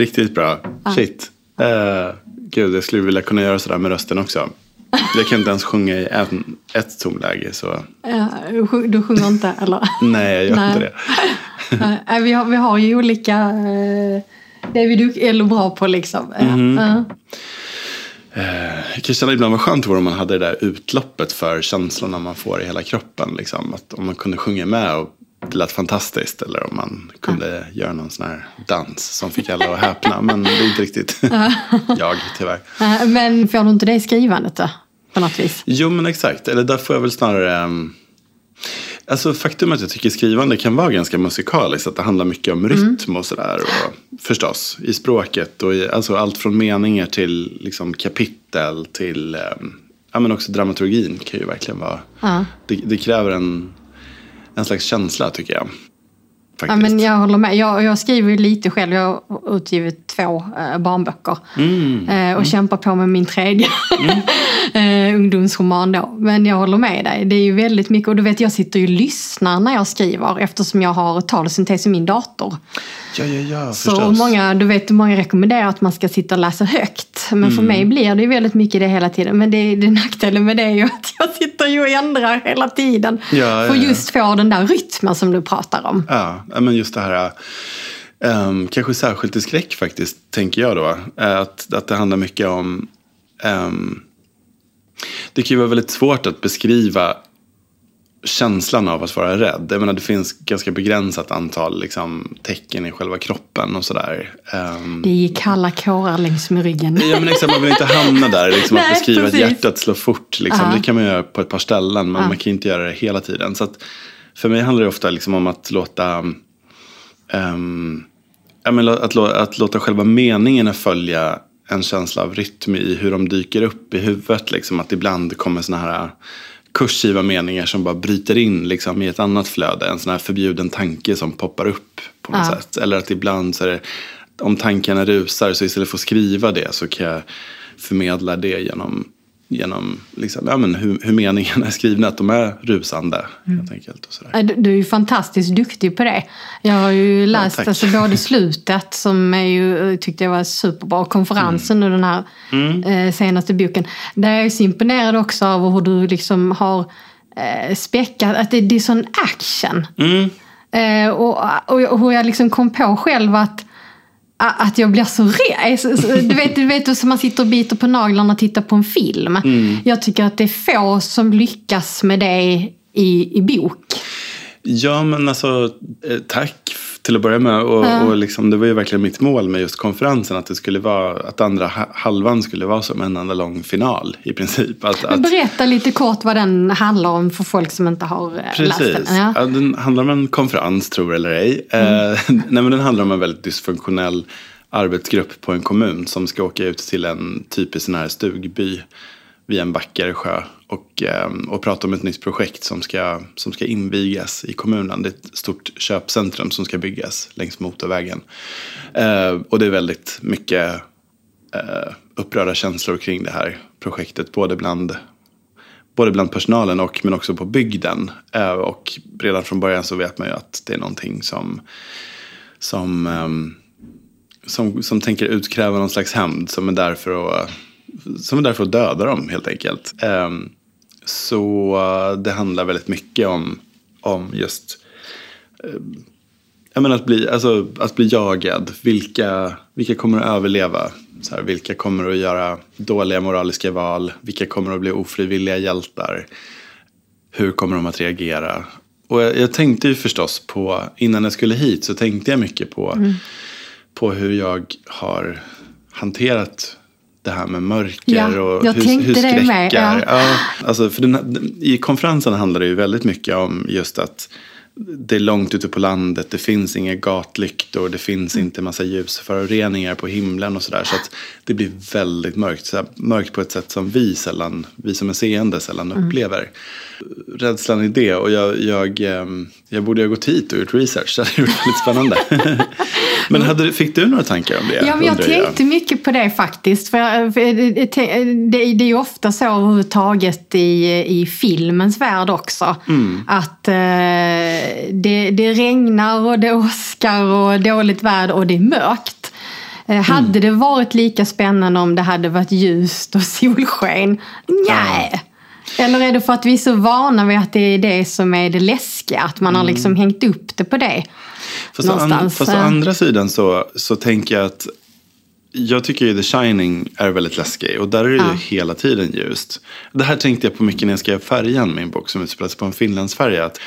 Riktigt bra. Shit. Uh, gud, jag skulle vilja kunna göra sådär med rösten också. Jag kan inte ens sjunga i en, ett tonläge. Så Ja, du sjung- du sjunger inte eller? nej, jag gör Nej. inte det. Nej, vi, har, vi har ju olika... eh, Det är vi eller bra på liksom. Mhm. ja. Jag kan känna ibland vad skönt det vore om man hade det där utloppet för känslorna man får i hela kroppen. Liksom. Att om man kunde sjunga med och det lät fantastiskt. Eller om man kunde göra någon sån här dans som fick alla att häpna. Men det är inte riktigt jag tyvärr. Eh, Men får du inte det i skrivandet då? På något vis? Jo men exakt. Eller där får jag väl snarare... Um, alltså faktum är att jag tycker skrivande kan vara ganska musikaliskt. Att det handlar mycket om rytm och sådär. Och förstås i språket. Och i, alltså allt från meningar till liksom, kapitel till... Um, ja men också dramaturgin kan ju verkligen vara... Ja. Det, det kräver en, en slags känsla tycker jag. Ja, men jag håller med. Jag, jag skriver ju lite själv. Jag har utgivit två eh, barnböcker. Mm. Eh, och kämpar på med min tredje eh, ungdomsroman då. Men jag håller med dig. Det är ju väldigt mycket. Och du vet, jag sitter ju och lyssnar när jag skriver. Eftersom jag har talsyntes i min dator. Ja, ja, ja. Så Förstås. många, du vet, många rekommenderar att man ska sitta och läsa högt. Men Mm. för mig blir det ju väldigt mycket det hela tiden. Men det, det nackdelen med det är ju att jag sitter ju och ändrar hela tiden. Ja, ja, för ja. just få den där rytmen som du pratar om. Ja, men just det här. Um, kanske särskilt i skräck faktiskt, tänker jag då. eh, Att, att det handlar mycket om... ehm, det kan ju vara väldigt svårt att beskriva känslan av att vara rädd. Jag menar, det finns ganska begränsat antal liksom, tecken i själva kroppen och sådär. Um, Det gick kalla kårar längs med ryggen. Ja men exakt, man vill inte hamna där. Liksom, att Nej, beskriva precis. att hjärtat slår fort. Liksom. Ja. Det kan man göra på ett par ställen. Men Ja. man kan inte göra det hela tiden. Så att, för mig handlar det ofta liksom om att låta ehm, ja, men, att, att låta själva meningarna följa en känsla av rytm i hur de dyker upp i huvudet. Liksom. Att ibland kommer såna här kursiva meningar som bara bryter in liksom, i ett annat flöde. En sån här förbjuden tanke som poppar upp på något Ja. sätt. Eller att ibland så är det, om tankarna rusar så istället för att skriva det så kan jag förmedla det genom, genom liksom, ja, men hur, hur meningarna är skrivna. Att de är rusande helt enkelt. Och sådär. Ja, Du, du är ju fantastiskt duktig på det. Jag har ju läst tack. alltså, både slutet, som är ju, tyckte jag var superbra, konferensen och den här eh, senaste boken. Där är jag så imponerad också av hur du liksom har eh, späckat, att det, det är sån action. Mm. Eh, och, och, och hur jag liksom kom på själv att att jag blir så rädd. Du vet, du vet som man sitter och biter på naglarna och tittar på en film. Jag tycker att det är få som lyckas med det i, i bok. Ja, men alltså eh, tack till att börja med. Och, och liksom, det var ju verkligen mitt mål med just konferensen. Att det skulle vara, att andra ha- halvan skulle vara som en enda lång final i princip. Att, att, berätta lite kort vad den handlar om för folk som inte har eh, läst Precis. den. Ja. Ja. den handlar om en konferens, tror eller ej. Mm. Eh, nej, men den handlar om en väldigt dysfunktionell arbetsgrupp på en kommun som ska åka ut till en typisk sån här stugby vid en vacker sjö och, ehm, och prata om ett nytt projekt som ska, som ska invigas i kommunen. Det är ett stort köpcentrum som ska byggas längs motorvägen. Eh, och det är väldigt mycket eh, upprörda känslor kring det här projektet, både bland både bland personalen och men också på bygden. Eh, och redan från början så vet man ju att det är någonting som, som, ehm, som, som tänker utkräva någon slags hämnd som är där för att, som är där för att döda dem helt enkelt. Ehm, så eh, det handlar väldigt mycket om, om just Ja, men att, bli, alltså, att bli jagad. Vilka, vilka kommer att överleva? Så här, vilka kommer att göra dåliga moraliska val? Vilka kommer att bli ofrivilliga hjältar? Hur kommer de att reagera? Och jag, jag tänkte ju förstås på, innan jag skulle hit så tänkte jag mycket på, på hur jag har hanterat det här med mörker Ja, och jag hur, tänkte hur det skräckar. med, ja. Ja, alltså för den, I konferensen handlar det ju väldigt mycket om just att det är långt ute på landet, det finns inga gatlyktor, det finns Mm. inte massa ljusföroreningar på himlen och sådär. Så att det blir väldigt mörkt. Så mörkt på ett sätt som vi sällan, vi som är seende sällan Mm. upplever. Rädslan i det och jag, jag, ehm, jag borde ha gått hit och gjort research, det hade gjort väldigt spännande. Men hade, fick du några tankar om det? Ja, men jag tänkte mycket på det faktiskt. För jag- det är ju ofta så överhuvudtaget i, i filmens värld också. Mm. Att eh, det, det regnar och det åskar och dåligt väder och det är mörkt. Eh, hade Mm. det varit lika spännande om det hade varit ljust och solsken? Nej. Eller är det för att vi är så vana vid att det är det som är det läskiga? Att man har liksom hängt upp det på det? Fast, an, fast å eh. andra sidan så, så tänker jag att jag tycker ju The Shining är väldigt läskig och där är det Ja. hela tiden ljust. Det här tänkte jag på mycket när jag skrev Färjan, min bok som utspelar sig på en finlandsfärja. Att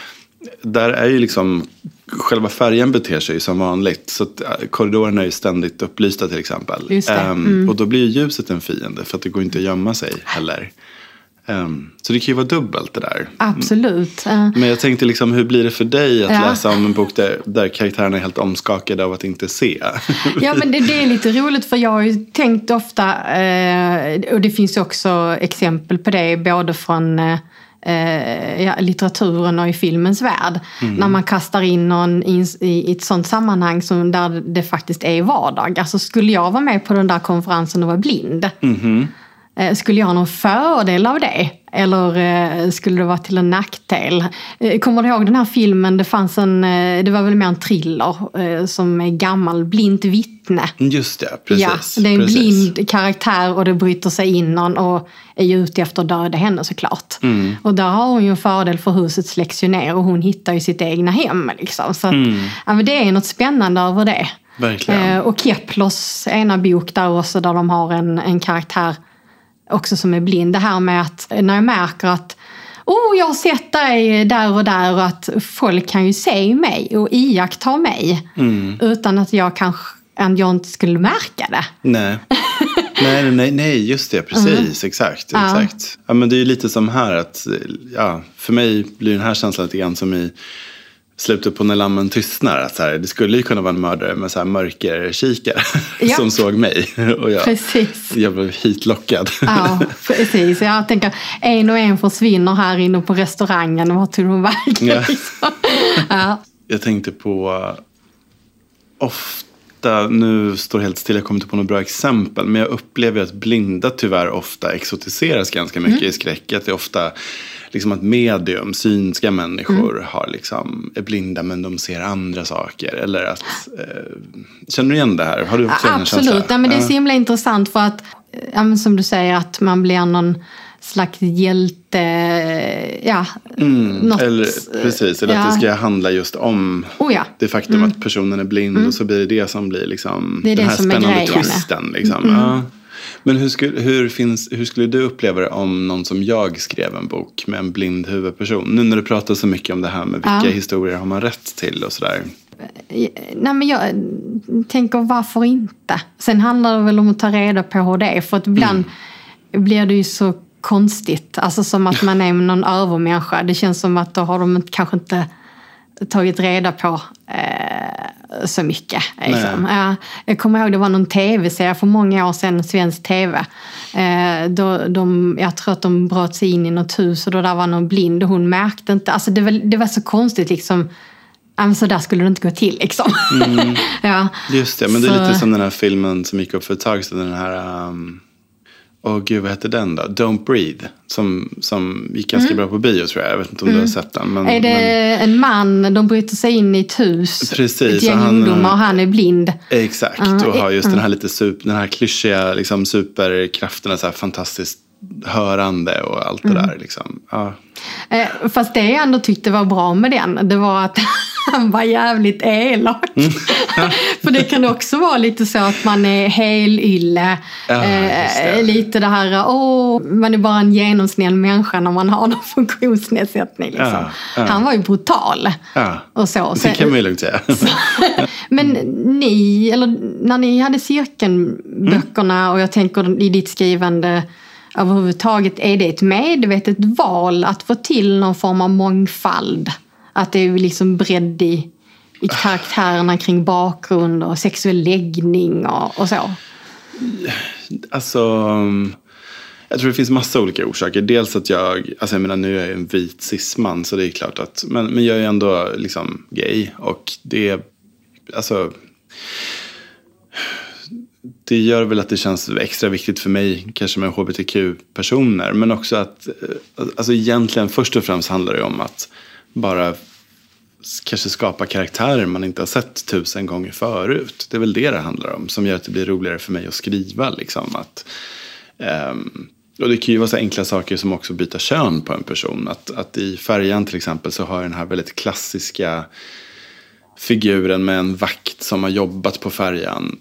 där är ju liksom, själva färjan beter sig som vanligt. Så att äh, korridorerna är ju ständigt upplysta till exempel. Ehm, mm. Och då blir ju ljuset en fiende för att det går inte att gömma sig heller. Ehm, så det kan ju vara dubbelt det där. Absolut. Eh, Men jag tänkte liksom, hur blir det för dig att Ja. läsa om en bok där, där karaktärerna är helt omskakade av att inte se? Ja, men det, det är lite roligt för jag har ju tänkt ofta, eh, och det finns också exempel på det både från eh, eh, ja, litteraturen och i filmens värld. När man kastar in någon i, i ett sånt sammanhang som där det faktiskt är vardag. Alltså skulle jag vara med på den där konferensen och vara blind, Eh, Skulle jag ha någon fördel av det? Eller eh, skulle det vara till en nackdel? Eh, Kommer du ihåg den här filmen? Det fanns en, eh, det var väl mer en thriller eh, som är gammal, Blint vittne. Just det, precis. Ja, det är en precis. blind karaktär och det bryter sig in någon och är ju ute efter att döda henne såklart. Mm. Och där har hon ju en fördel för huset släcks ju ner och hon hittar ju sitt egna hem. Liksom. Så att, Mm. ja, det är något spännande över det. Verkligen. Eh, och Keplers ena bok där också där de har en, en karaktär också som är blind. Det här med att när jag märker att Oh, jag har sett dig där och där och att folk kan ju se mig och iaktta mig. Mm. Utan att jag kanske att jag inte skulle märka det. Nej. nej, nej, nej, just det, precis, exakt, Ja. exakt. Ja, men det är ju lite som här att, ja, för mig blir den här känslan lite grann som i slutet på när lammen tystnar. Att så här, det skulle ju kunna vara en mördare med så här mörkerkikare Ja. som såg mig. Och jag, Precis. jag blev hitlockad. Ja, precis. Jag tänker en och en försvinner här inne på restaurangen. Vart tog de vägen? Ja. Liksom. Ja. Jag tänkte på uh, ofta, nu står helt still, jag kommer inte på några bra exempel. Men jag upplever att blinda tyvärr ofta exotiseras ganska mycket Mm. i skräck. Att det är ofta liksom att medium, synska människor Mm. har liksom, är blinda men de ser andra saker. Eller att, eh, känner du igen det här? Har du också den Absolut. Nej, men det är Ja. så himla intressant för att, ja, men som du säger, att man blir någon slags hjälte. Ja, något, Mm, Eller, precis, eller ja. att det ska handla just om Oh ja. det faktum att personen är blind och så blir det det som blir liksom Det är den det här spännande. Mm. twisten. Liksom. Ja. Men hur skulle, hur, finns, hur skulle du uppleva det om någon som jag skrev en bok med en blind huvudperson? Nu när du pratar så mycket om det här med vilka Ja. historier har man rätt till och sådär. Nej, men jag tänker varför inte? Sen handlar det väl om att ta reda på hur det är. För att ibland Mm. blir det ju så konstigt. Alltså som att man är någon övermänniska. Det känns som att då har de kanske inte tagit reda på eh, så mycket. Liksom. Ja, jag kommer ihåg det var någon tv-serie för många år sedan, svensk tv. Eh, då de, jag tror att de bröt sig in i något hus och då där var någon blind och hon märkte inte. Alltså det, var, det var så konstigt liksom. Ja, så där skulle det inte gå till liksom. ja. Just det, men det är Så- lite som den här filmen som gick upp för ett tag sedan. Den här, um, åh gud vad hette den då? Don't Breathe. Som, som gick ganska bra på bio tror jag. Jag vet inte om du har sett den. Men, Mm. Är det men, en man, de bryter sig in i ett hus, Precis, ett gäng och han- ungdomar och han är blind. Exakt, Ja, och har just mm. den här lite super, den här klyschiga liksom, superkrafterna, så här fantastiskt hörande och allt det Mm. där. Liksom. Ja. Eh, fast det jag ändå tyckte var bra med den, det var att han var jävligt elak. Mm. För det kan också vara lite så att man är helylle. Ja, eh, lite det här, åh, man är bara en genomsnäll människa när man har någon funktionsnedsättning. Liksom. Ja, ja. Han var ju brutal. Och så. det kan man ju lugnt säga. Men ni, eller när ni hade cirkelböckerna och jag tänker i ditt skrivande överhuvudtaget, är det ett medvetet val att få till någon form av mångfald? Att det är liksom bredd i, i karaktärerna kring bakgrund och sexuell läggning och, och så? Alltså, jag tror det finns massa olika orsaker. Dels att jag, alltså jag menar nu är jag en vit cisman så det är klart att, men, men jag är ändå liksom gay och det, alltså, det gör väl att det känns extra viktigt för mig, kanske med hbtq-personer, men också att, eh, alltså egentligen först och främst handlar det om att bara kanske skapa karaktärer man inte har sett tusen gånger förut. Det är väl det det handlar om, som gör att det blir roligare för mig att skriva. Liksom. Att, um, och det kan ju vara så enkla saker som också byta kön på en person. Att, att i Färjan till exempel så har jag den här väldigt klassiska figuren med en vakt som har jobbat på färjan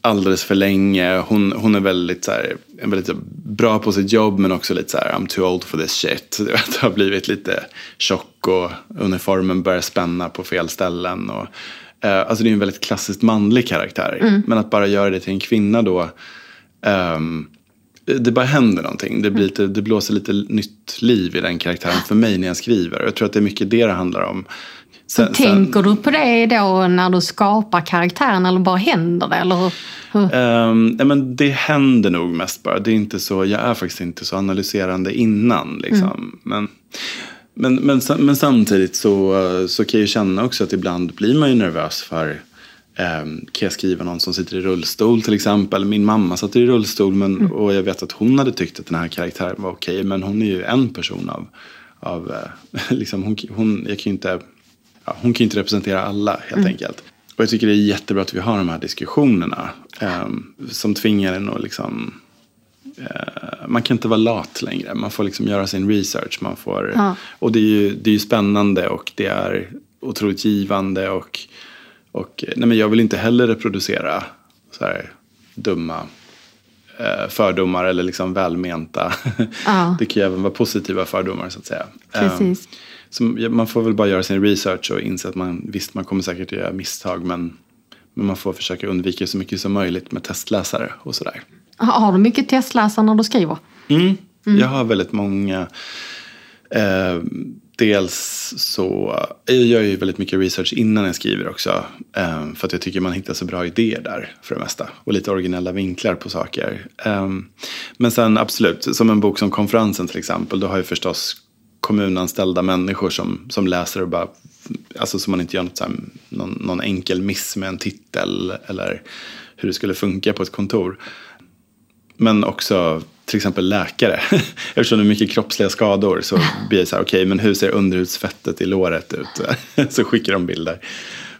alldeles för länge. Hon, hon är väldigt, så här, är väldigt bra på sitt jobb men också lite så här, I'm too old for this shit. Du vet, har blivit lite tjock och uniformen börjar spänna på fel ställen. Och, eh, alltså det är en väldigt klassiskt manlig karaktär. Men att bara göra det till en kvinna då. ehm, det bara händer någonting. Det, blir lite, det blåser lite nytt liv i den karaktären för mig när jag skriver. Jag tror att det är mycket det det handlar om. Sen- sen- Tänker du på det då när du skapar karaktären eller bara händer det? Eller? Um, ja, men det händer nog mest bara. Det är inte så, jag är faktiskt inte så analyserande innan. Liksom. Men, men, men, sam- men samtidigt så, så kan jag känna också att ibland blir man ju nervös för um, kan jag skriva någon som sitter i rullstol till exempel? Min mamma satt i rullstol men, och jag vet att hon hade tyckt att den här karaktären var okej. Men hon är ju en person av, av eh, liksom, hon, hon, jag kan ju inte, ja, hon kan ju inte representera alla helt enkelt. Och jag tycker det är jättebra att vi har de här diskussionerna. ehm, som tvingar en att liksom... eh, man kan inte vara lat längre. Man får liksom göra sin research. Man får, Ja. Och det är, ju, det är ju spännande och det är otroligt givande. Och, och eh, nej men jag vill inte heller reproducera så här dumma eh, fördomar eller liksom välmenta. Ja. det kan ju även vara positiva fördomar så att säga. Ehm, Precis. Så man får väl bara göra sin research och inse att man visst man kommer säkert göra misstag men, men man får försöka undvika så mycket som möjligt med testläsare och sådär. Har du mycket testläsare när du skriver? Mm. Jag har väldigt många. Eh, dels så, jag gör ju väldigt mycket research innan jag skriver också. eh, För att jag tycker man hittar så bra idéer där för det mesta. Och lite originella vinklar på saker. Eh, Men sen absolut, som en bok som Konferensen till exempel. Då har jag förstås kommunanställda människor som, som läser och bara, alltså så man inte gör något så här, någon, någon enkel miss med en titel. Eller hur det skulle funka på ett kontor. Men också till exempel läkare. Eftersom det är mycket kroppsliga skador så blir det så här, okej, men hur ser underhudsfettet i låret ut? så skickar de bilder.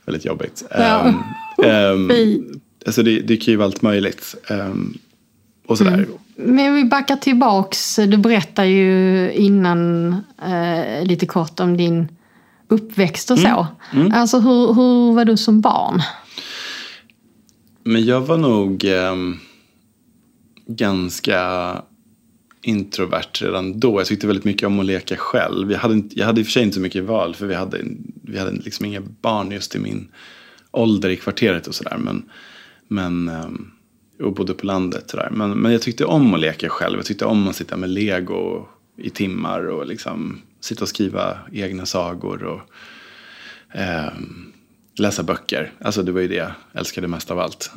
Väldigt jobbigt. Ja. Um, um, alltså det, det kan ju vara allt möjligt. Um, och sådär. Men vi backar tillbaks. Du berättar ju innan eh, lite kort om din uppväxt och så. Alltså hur, hur var du som barn? Men jag var nog ehm, ganska introvert redan då. Jag tyckte väldigt mycket om att leka själv. Jag hade, jag hade i och för sig inte så mycket val för vi hade, vi hade liksom inga barn just i min ålder i kvarteret och sådär. Men, men, ehm, och bodde på landet sådär. Men, men jag tyckte om att leka själv. Jag tyckte om att sitta med lego i timmar och liksom sitta och skriva egna sagor. och ehm, läsa böcker. Alltså det var ju det jag älskade mest av allt.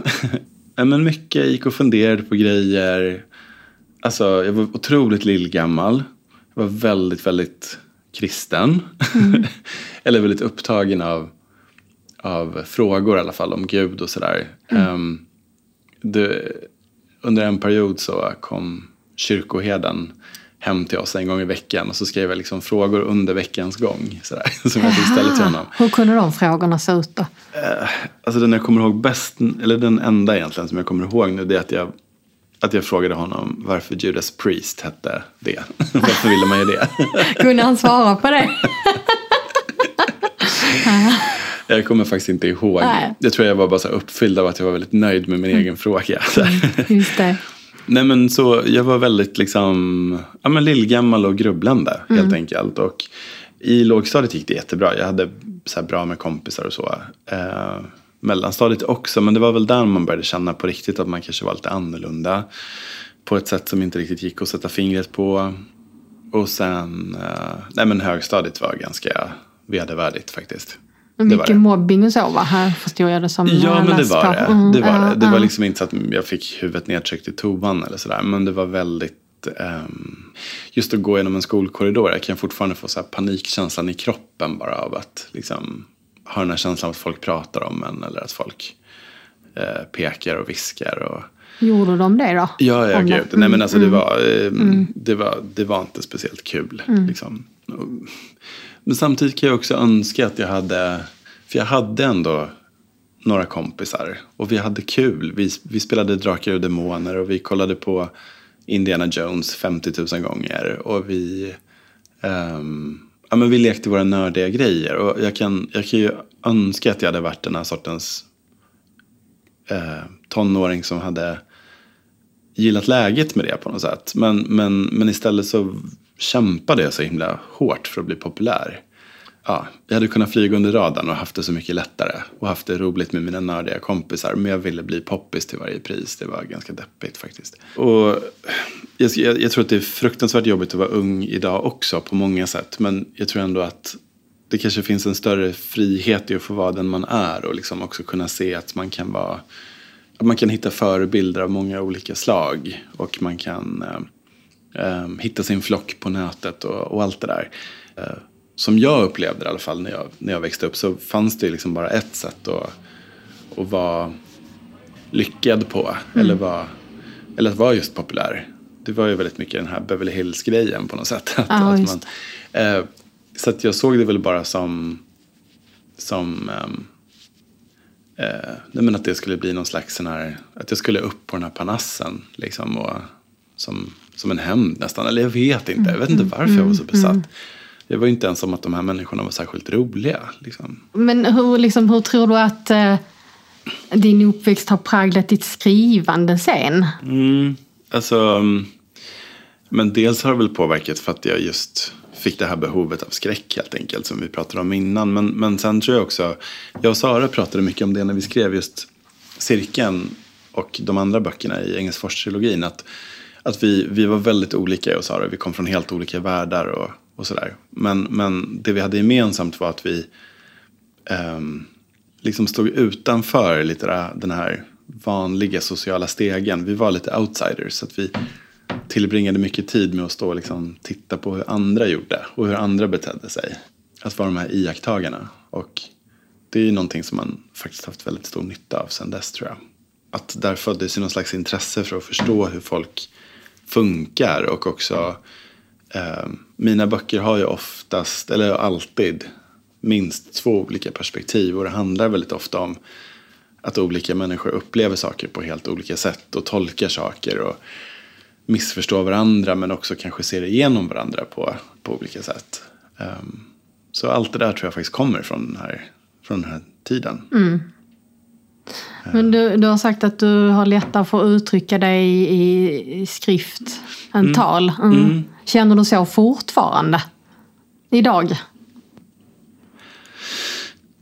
Men mycket gick och funderade på grejer. Alltså jag var otroligt lillgammal. Jag var väldigt, väldigt kristen. Eller väldigt upptagen av, av frågor i alla fall om Gud och sådär. Ehm, det, under en period så kom kyrkoherden hem till oss en gång i veckan och så skrev jag liksom frågor under veckans gång. Sådär, som jag fick ställa till honom. Hur kunde de frågorna se ut då? Alltså den jag kommer ihåg bäst, eller den enda egentligen som jag kommer ihåg nu, det är att jag, att jag frågade honom varför Judas Priest hette det. varför ville man ju det? Kunde han svara på det? jag kommer faktiskt inte ihåg. Nej. Jag tror jag var bara så uppfylld av att jag var väldigt nöjd med min egen fråga. Här. Just det. Nej men så jag var väldigt liksom, ja men lillgammal och grubblande helt enkelt. Och i lågstadiet gick det jättebra. Jag hade så bra med kompisar och så. Eh, mellanstadiet också, men det var väl där man började känna på riktigt att man kanske var lite annorlunda. På ett sätt som inte riktigt gick att sätta fingret på. Och sen, eh, nej men högstadiet var ganska vedervärdigt faktiskt. Mycket det. mobbing och så va? Här förstår jag det som. Ja, men det var det. Mm, Det var, det. det var liksom inte så att jag fick huvudet nedtryckt i toan eller sådär. Men det var väldigt, ehm, just att gå genom en skolkorridor. Jag kan fortfarande få så här panikkänslan i kroppen bara av att liksom ha den här känslan av att folk pratar om en. Eller att folk eh, pekar och viskar. Och, Gjorde de det då? Ja, ja gud. Nej, men alltså det, var, eh, det, var, det var inte speciellt kul. Liksom. Och- men samtidigt kan jag också önska att jag hade, för jag hade ändå några kompisar. Och vi hade kul. Vi, vi spelade Drakar och Demoner och vi kollade på Indiana Jones 50 000 gånger. Och vi, um, ja, men vi lekte våra nördiga grejer. Och jag kan, jag kan ju önska att jag hade varit den här sortens eh, tonåring som hade gillat läget med det på något sätt. Men, men, men istället så kämpade jag så himla hårt för att bli populär. Ja, jag hade kunnat flyga under radarn och haft det så mycket lättare. Och haft det roligt med mina nördiga kompisar. Men jag ville bli poppis till varje pris. Det var ganska deppigt faktiskt. Och jag, jag, jag tror att det är fruktansvärt jobbigt att vara ung idag också på många sätt. Men jag tror ändå att det kanske finns en större frihet i att få vara den man är. Och liksom också kunna se att man kan vara att man kan hitta förebilder av många olika slag. Och man kan eh, eh, hitta sin flock på nätet och, och allt det där. Eh, som jag upplevde det, i alla fall när jag, när jag växte upp så fanns det liksom bara ett sätt att, att vara lyckad på. Eller, vara, eller att vara just populär. Det var ju väldigt mycket den här Beverly Hills-grejen på något sätt. Att, Ja, att man, eh, så att jag såg det väl bara som, som ehm, Eh, men att det skulle bli någon slags sån här, att jag skulle upp på den här panassen liksom och som, som en hämnd nästan. Eller jag vet inte, jag vet inte varför jag var så besatt. Det var ju inte ens som att de här människorna var särskilt roliga. Liksom. Men hur, liksom, hur tror du att eh, din uppväxt har präglat ditt skrivande sen? Mm, alltså, mm, men dels har det väl påverkat för att jag just fick det här behovet av skräck helt enkelt som vi pratade om innan. Men, men sen tror jag också, jag och Sara pratade mycket om det när vi skrev just Cirkeln och de andra böckerna i Engelsfors-trilogin. Att, att vi, vi var väldigt olika jag och Sara, vi kom från helt olika världar och och sådär. Men, men det vi hade gemensamt var att vi um, liksom stod utanför lite den här vanliga sociala stegen. Vi var lite outsiders. Så att vi tillbringade mycket tid med att stå och liksom titta på hur andra gjorde och hur andra betedde sig. Att vara de här iakttagarna. Och det är ju någonting som man faktiskt haft väldigt stor nytta av sedan dess tror jag. Att där föddes ju någon slags intresse för att förstå hur folk funkar och också eh, mina böcker har ju oftast, eller alltid, minst två olika perspektiv och det handlar väldigt ofta om att olika människor upplever saker på helt olika sätt och tolkar saker och missförstår varandra men också kanske ser igenom varandra på, på olika sätt. Um, så allt det där tror jag faktiskt kommer från den här, från den här tiden. Mm. Men du, du har sagt att du har lättare för att uttrycka dig i, i skrift än mm. tal. Mm. Mm. Känner du så fortfarande? Idag?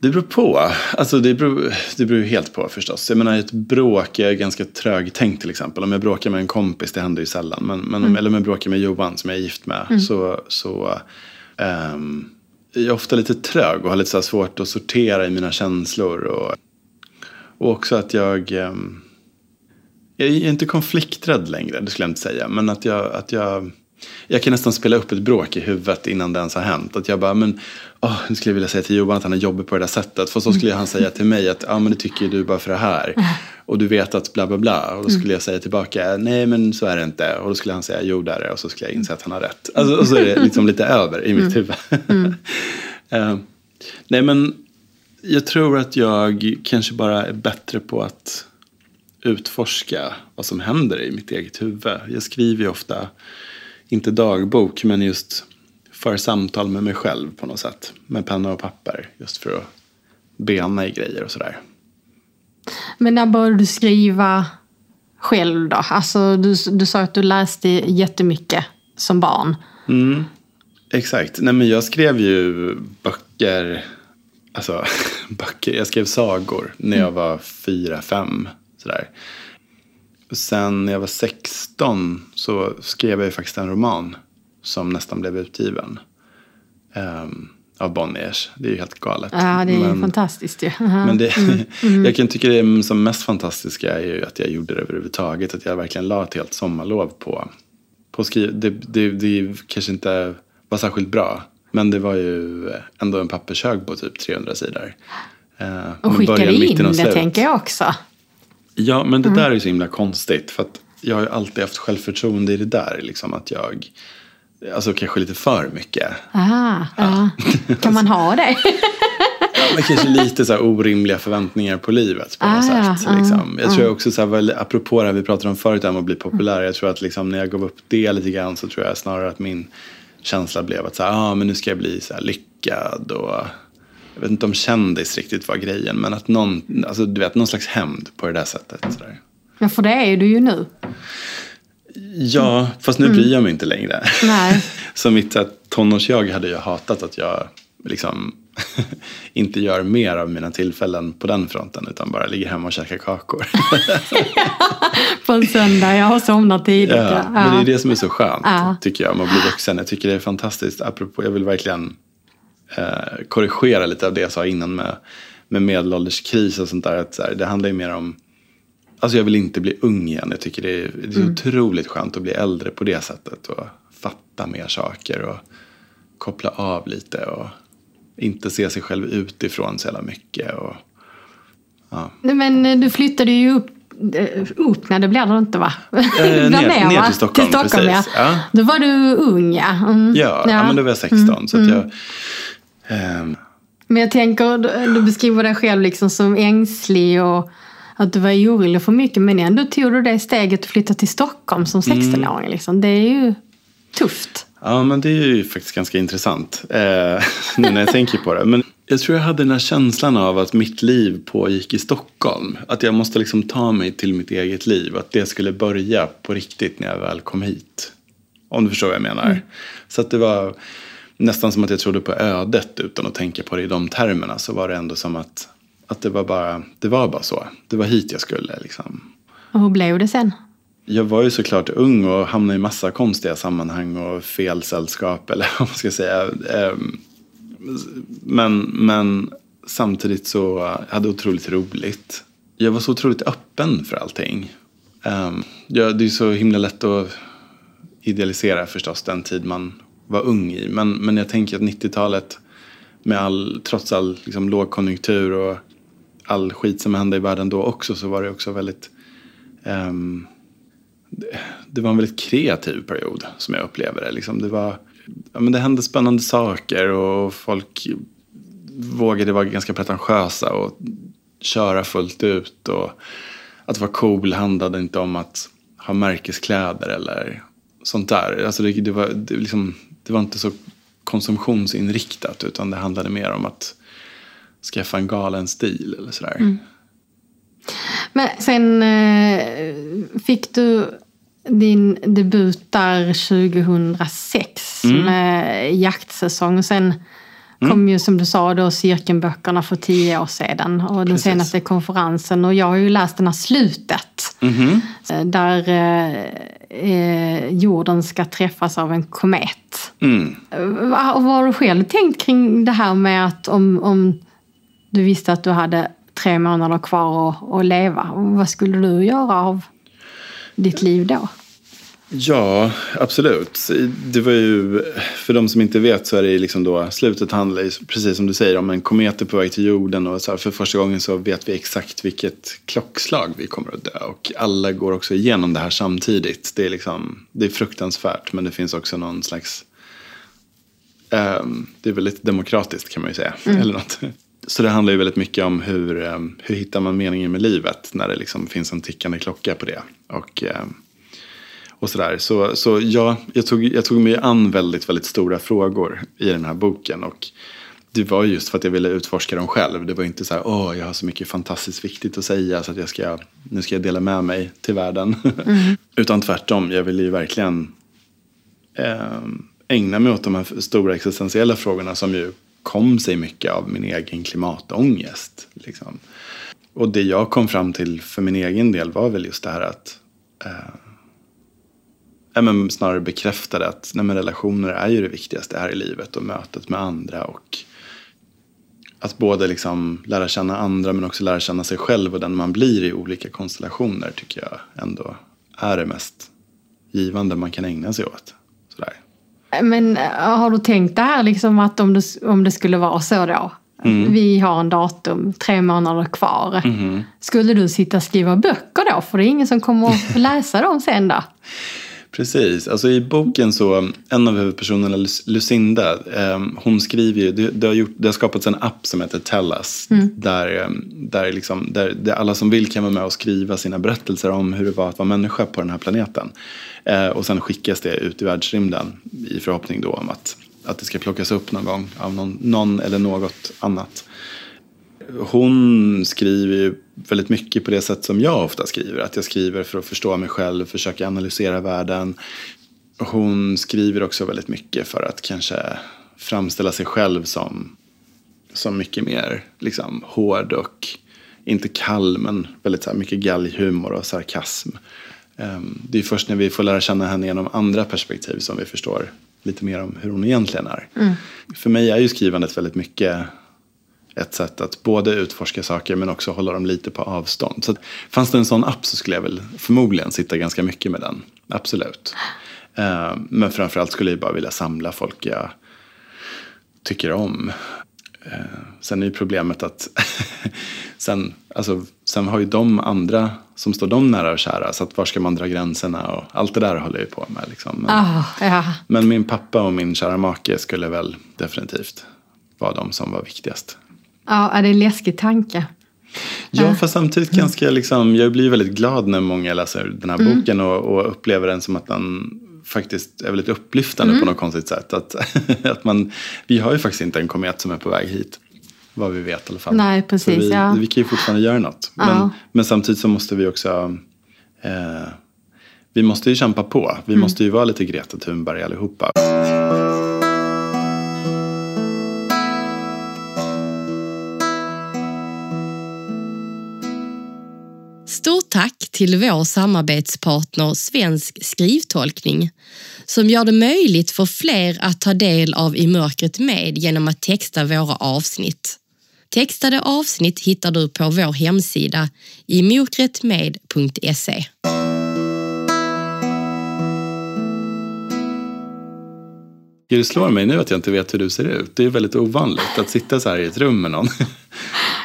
Det beror på. Alltså det beror, det beror helt på förstås. Jag menar ett bråk, jag är ganska trögtänkt till exempel. Om jag bråkar med en kompis, det händer ju sällan. Men, men mm. Eller om jag bråkar med Johan som jag är gift med. Mm. Så, så um, jag är ofta lite trög och har lite så svårt att sortera i mina känslor. Och, och också att jag... Um, jag är inte konflikträdd längre, det skulle jag inte säga. Men att jag, att jag jag kan nästan spela upp ett bråk i huvudet innan det ens har hänt. Att jag bara, men oh, nu skulle jag vilja säga till Johan att han är jobbig på det där sättet. För så skulle han säga till mig att, ja ah, men det tycker du bara för det här. Och du vet att bla bla bla. Och då skulle jag säga tillbaka, nej men så är det inte. Och då skulle han säga, jo det är det. Och så skulle jag inse att han har rätt. Alltså, och så är det liksom lite över i mitt huvud. Mm. uh, nej men jag tror att jag kanske bara är bättre på att utforska vad som händer i mitt eget huvud. Jag skriver ju ofta inte dagbok, men just för samtal med mig själv på något sätt. Med penna och papper, just för att bena i grejer och sådär. Men när började du skriva själv då? Alltså, du, du sa att du läste jättemycket som barn. Mm, exakt. Nej, men jag skrev ju böcker, alltså böcker, jag skrev sagor när jag mm. var fyra, fem. Sådär. Sen när jag var 16 så skrev jag ju faktiskt en roman som nästan blev utgiven. Um, av Bonniers. Det är ju helt galet. Ja, det är men, fantastiskt ju. -huh. Men det, mm. Mm. jag kan tycka det som mest fantastiska är ju att jag gjorde det överhuvudtaget. Att jag verkligen la ett helt sommarlov på, på skriva. Det, det, det kanske inte var särskilt bra. Men det var ju ändå en pappershög på typ 300 sidor. Uh, och skickade in det tänker jag också. Ja, men det mm. där är så himla konstigt. För att jag har ju alltid haft självförtroende i det där. Liksom att jag, alltså kanske lite för mycket. Aha, ja. Kan man ha det? ja, men kanske lite så orimliga förväntningar på livet på något ah, sätt. Liksom. Jag tror också, så här, apropå det här vi pratade om förut om att bli populär. Jag tror att liksom, när jag gav upp det lite grann så tror jag snarare att min känsla blev att så här, ah, men nu ska jag bli så lyckad och jag vet inte om kändis riktigt var grejen, men att någon, alltså du vet, någon slags hämnd på det där sättet. Sådär. Ja, för det är du ju nu. Ja, fast nu mm. bryr jag mig inte längre. Nej. så mitt tonårsjag hade ju hatat att jag liksom inte gör mer av mina tillfällen på den fronten utan bara ligger hemma och käkar kakor. på en söndag, jag har somnat tidigt. Ja, ja, men det är det som är så skönt ja. tycker jag med att bli vuxen. Jag tycker det är fantastiskt, apropå, jag vill verkligen eh, korrigera lite av det jag sa innan med, med medelålderskris och sånt där. Att så här, det handlar ju mer om Alltså jag vill inte bli ung igen. Jag tycker det är, det är mm. otroligt skönt att bli äldre på det sättet. Och fatta mer saker och koppla av lite. Och inte se sig själv utifrån så jävla mycket. Och, ja. Men eh, du flyttade ju upp eh, upp, nej det blir det inte va? Eh, ner, ner, ner till Stockholm, till Stockholm precis. Ja. Ja. Då var du ung ja. Mm. Ja, ja. ja, men då var jag 16. Mm. Så att jag, Um. Men jag tänker, du beskriver dig själv liksom som ängslig och att du var orolig för mycket. Men ändå tog du det steget att flytta till Stockholm som 16-åring. Mm. Liksom. Det är ju tufft. Ja, men det är ju faktiskt ganska intressant. Eh, nu när jag tänker på det. Men jag tror jag hade den här känslan av att mitt liv pågick i Stockholm. Att jag måste liksom ta mig till mitt eget liv. Att det skulle börja på riktigt när jag väl kom hit. Om du förstår vad jag menar. Mm. Så att det var nästan som att jag trodde på ödet utan att tänka på det i de termerna. Så var det ändå som att, att det, var bara, det var bara så. Det var hit jag skulle liksom. Och hur blev det sen? Jag var ju såklart ung och hamnade i massa konstiga sammanhang och fel sällskap eller vad man ska säga. Ehm, men, men samtidigt så hade jag otroligt roligt. Jag var så otroligt öppen för allting. Ehm, ja, det är så himla lätt att idealisera förstås den tid man var ung i. Men, men jag tänker att 90-talet med all, trots all liksom, lågkonjunktur och all skit som hände i världen då också så var det också väldigt um, det, var en väldigt kreativ period som jag upplever det. Liksom, det, var, ja, men det hände spännande saker och folk vågade vara ganska pretentiösa och köra fullt ut. Och att vara cool handlade inte om att ha märkeskläder eller sånt där. Alltså det, det, var, det, liksom, det var inte så konsumtionsinriktat utan det handlade mer om att skaffa en galen stil eller sådär. Mm. Men sen eh, fick du din debut där 2006 mm. med jaktsäsong. Sen Mm. kom ju som du sa då cirkelböckerna för tio år sedan och den Precis. senaste konferensen. Och jag har ju läst den här slutet. Mm. Där eh, jorden ska träffas av en komet. Mm. Vad, vad har du själv tänkt kring det här med att om, om du visste att du hade tre månader kvar att, leva. Vad skulle du göra av ditt liv då? Ja, absolut. Det var ju, för de som inte vet så är det liksom då, slutet handlar precis som du säger om en komet är på väg till jorden och så här, för första gången så vet vi exakt vilket klockslag vi kommer att dö. Och alla går också igenom det här samtidigt. Det är, liksom, det är fruktansvärt men det finns också någon slags, um, det är väldigt demokratiskt kan man ju säga. Mm. Eller något. Så det handlar ju väldigt mycket om hur, um, hur hittar man meningen med livet när det liksom finns en tickande klocka på det. Och um, och sådär. Så, så ja, jag tog, jag tog mig an väldigt, väldigt stora frågor i den här boken. Och det var just för att jag ville utforska dem själv. Det var inte så här, åh, jag har så mycket fantastiskt viktigt att säga så att jag ska, nu ska jag dela med mig till världen. Mm. Utan tvärtom, jag ville ju verkligen eh, ägna mig åt de här stora existentiella frågorna som ju kom sig mycket av min egen klimatångest. Liksom. Och det jag kom fram till för min egen del var väl just det här att eh, men snarare bekräftade att nej, men relationer är ju det viktigaste här i livet och mötet med andra och att både liksom lära känna andra men också lära känna sig själv och den man blir i olika konstellationer tycker jag ändå är det mest givande man kan ägna sig åt. Men eh, har du tänkt det här liksom att om det, om det skulle vara så då? Mm. Vi har en datum, tre månader kvar. Mm. Skulle du sitta och skriva böcker då? För det är ingen som kommer att läsa dem sen då? Precis, alltså i boken så, en av huvudpersonerna, Lucinda, eh, hon skriver ju, det, det, har gjort, det har skapats en app som heter Tell Us. Mm. Där, ehm, där, liksom, där, där, alla som vill kan vara med och skriva sina berättelser om hur det var att vara människa på den här planeten. Eh, och sen skickas det ut i världsrymden i förhoppning då om att, att det ska plockas upp någon gång av någon, någon eller något annat hon skriver ju väldigt mycket på det sätt som jag ofta skriver. Att jag skriver för att förstå mig själv, försöka analysera världen. Hon skriver också väldigt mycket för att kanske framställa sig själv som, som mycket mer liksom, hård och inte kall men väldigt så här, mycket galghumor och sarkasm. Um, det är först när vi får lära känna henne genom andra perspektiv som vi förstår lite mer om hur hon egentligen är. Mm. För mig är ju skrivandet väldigt mycket ett sätt att både utforska saker men också hålla dem lite på avstånd. Så fanns det en sån app så skulle jag väl förmodligen sitta ganska mycket med den. Absolut. Uh, men framförallt skulle jag bara vilja samla folk jag tycker om. Uh, sen är ju problemet att sen, alltså, sen har ju de andra som står dem nära och kära. Så att var ska man dra gränserna och allt det där håller jag på med. Liksom. Men, oh, ja. men min pappa och min kära make skulle väl definitivt vara de som var viktigast. Ja, det är en läskig tanke. Ja, fast samtidigt ganska mm. liksom, jag blir väldigt glad när många läser den här mm. boken och, och, upplever den som att den faktiskt är väldigt upplyftande mm. på något konstigt sätt. Att, att man, vi har ju faktiskt inte en komet som är på väg hit. Vad vi vet i alla fall. Nej, precis. vi, ja. vi kan ju fortfarande göra något. Men, ja. men samtidigt så måste vi också eh, vi måste ju kämpa på. Vi mm. måste ju vara lite Greta Thunberg allihopa. Tack till vår samarbetspartner Svensk skrivtolkning som gör det möjligt för fler att ta del av I mörkret med genom att texta våra avsnitt. Textade avsnitt hittar du på vår hemsida imokretmed.se. Det slår mig nu att jag inte vet hur du ser ut. Det är väldigt ovanligt att sitta så här i ett rum med någon.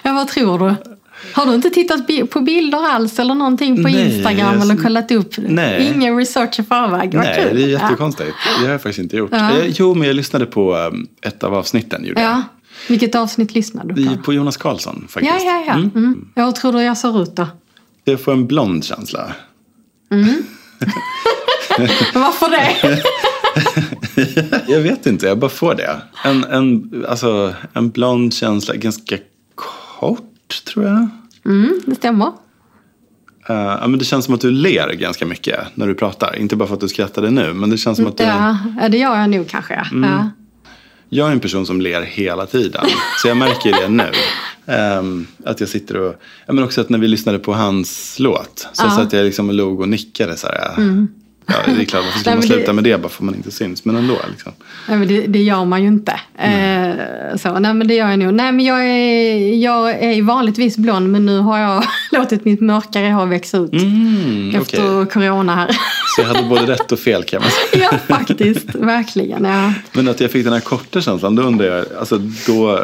Ja, vad tror du? Har du inte tittat bi- på bilder alls eller någonting på Nej, Instagram jag- eller kollat upp? Nej. Ingen research i förväg? Vad Nej, kul. det är jättekonstigt. Det har jag faktiskt inte gjort. Ja. Eh, Jo, men jag lyssnade på um, ett av avsnitten. Gjorde Ja. ja. Vilket avsnitt lyssnade du på? På Jonas Karlsson faktiskt. Ja, ja, ja. Mm. Ja, Hur tror du jag ser ut då? Jag får en blond känsla. Varför det? Jag vet inte, jag bara får det. En, en, alltså, en blond känsla, ganska kort tror jag. Mm, det stämmer. Ja, men det känns som att du ler ganska mycket när du pratar. Inte bara för att du skrattade nu, men det känns som att du... Ja, det gör jag nog kanske. Ja. Ja. Jag är en person som ler hela tiden. Så jag märker det nu. Ehm, att jag sitter och... Ja, men också att när vi lyssnade på hans låt. Så Ja. satt jag liksom och log och nickade så här. Ja, det är klart, varför ska Nej, man det- sluta med det bara för att man inte syns? Men ändå liksom. Nej, men det, det gör man ju inte. Eh, så, nej, men det gör jag nog. Nej, men jag är, jag är vanligtvis blond men nu har jag låtit mitt mörkare hår växa ut. Mm, efter okej. corona här. Så jag hade både rätt och fel kan man säga. ja, faktiskt. Verkligen. Ja. Men att jag fick den här korta känslan, då undrar jag, alltså då...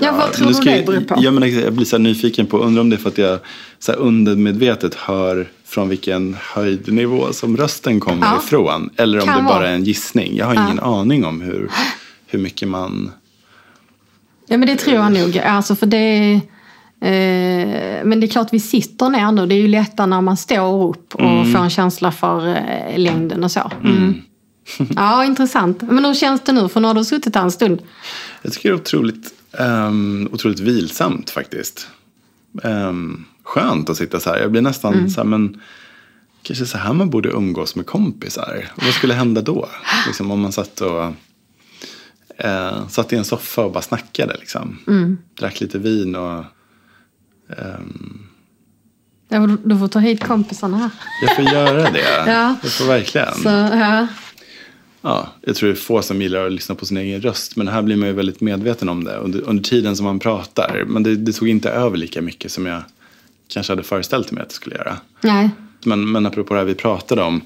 Ja, vad tror du det jag- beror på? Jag, menar, jag blir så nyfiken på, undrar om det är för att jag så undermedvetet hör från vilken höjdnivå som rösten kommer Ja. ifrån. Eller om Kan det bara vara. är en gissning. Jag har ingen aning om hur, hur mycket man... ja, men det tror jag nog. Alltså, för det, eh, men det är klart vi sitter ner nu. Det är ju lättare när man står upp och Mm. får en känsla för eh, längden och så. Mm. ja, intressant. Men hur känns det nu? För nu har du suttit här en stund. Jag tycker det är otroligt, um, otroligt vilsamt faktiskt. Um, skönt att sitta så här. Jag blir nästan Mm. så här, men kanske så här man borde umgås med kompisar. Och vad skulle hända då? Liksom om man satt och eh, satt i en soffa och bara snackade liksom. Mm. Drack lite vin och ehm, Ja, du- Du får ta hit kompisarna här. jag får göra det. Ja. Jag får verkligen. Så, ja. Ja, jag tror det är få som gillar att lyssna på sin egen röst. Men här blir man ju väldigt medveten om det under, under tiden som man pratar. Men det, det tog inte över lika mycket som jag kanske hade föreställt mig att det skulle göra. Nej. Men, men apropå det här vi pratade om,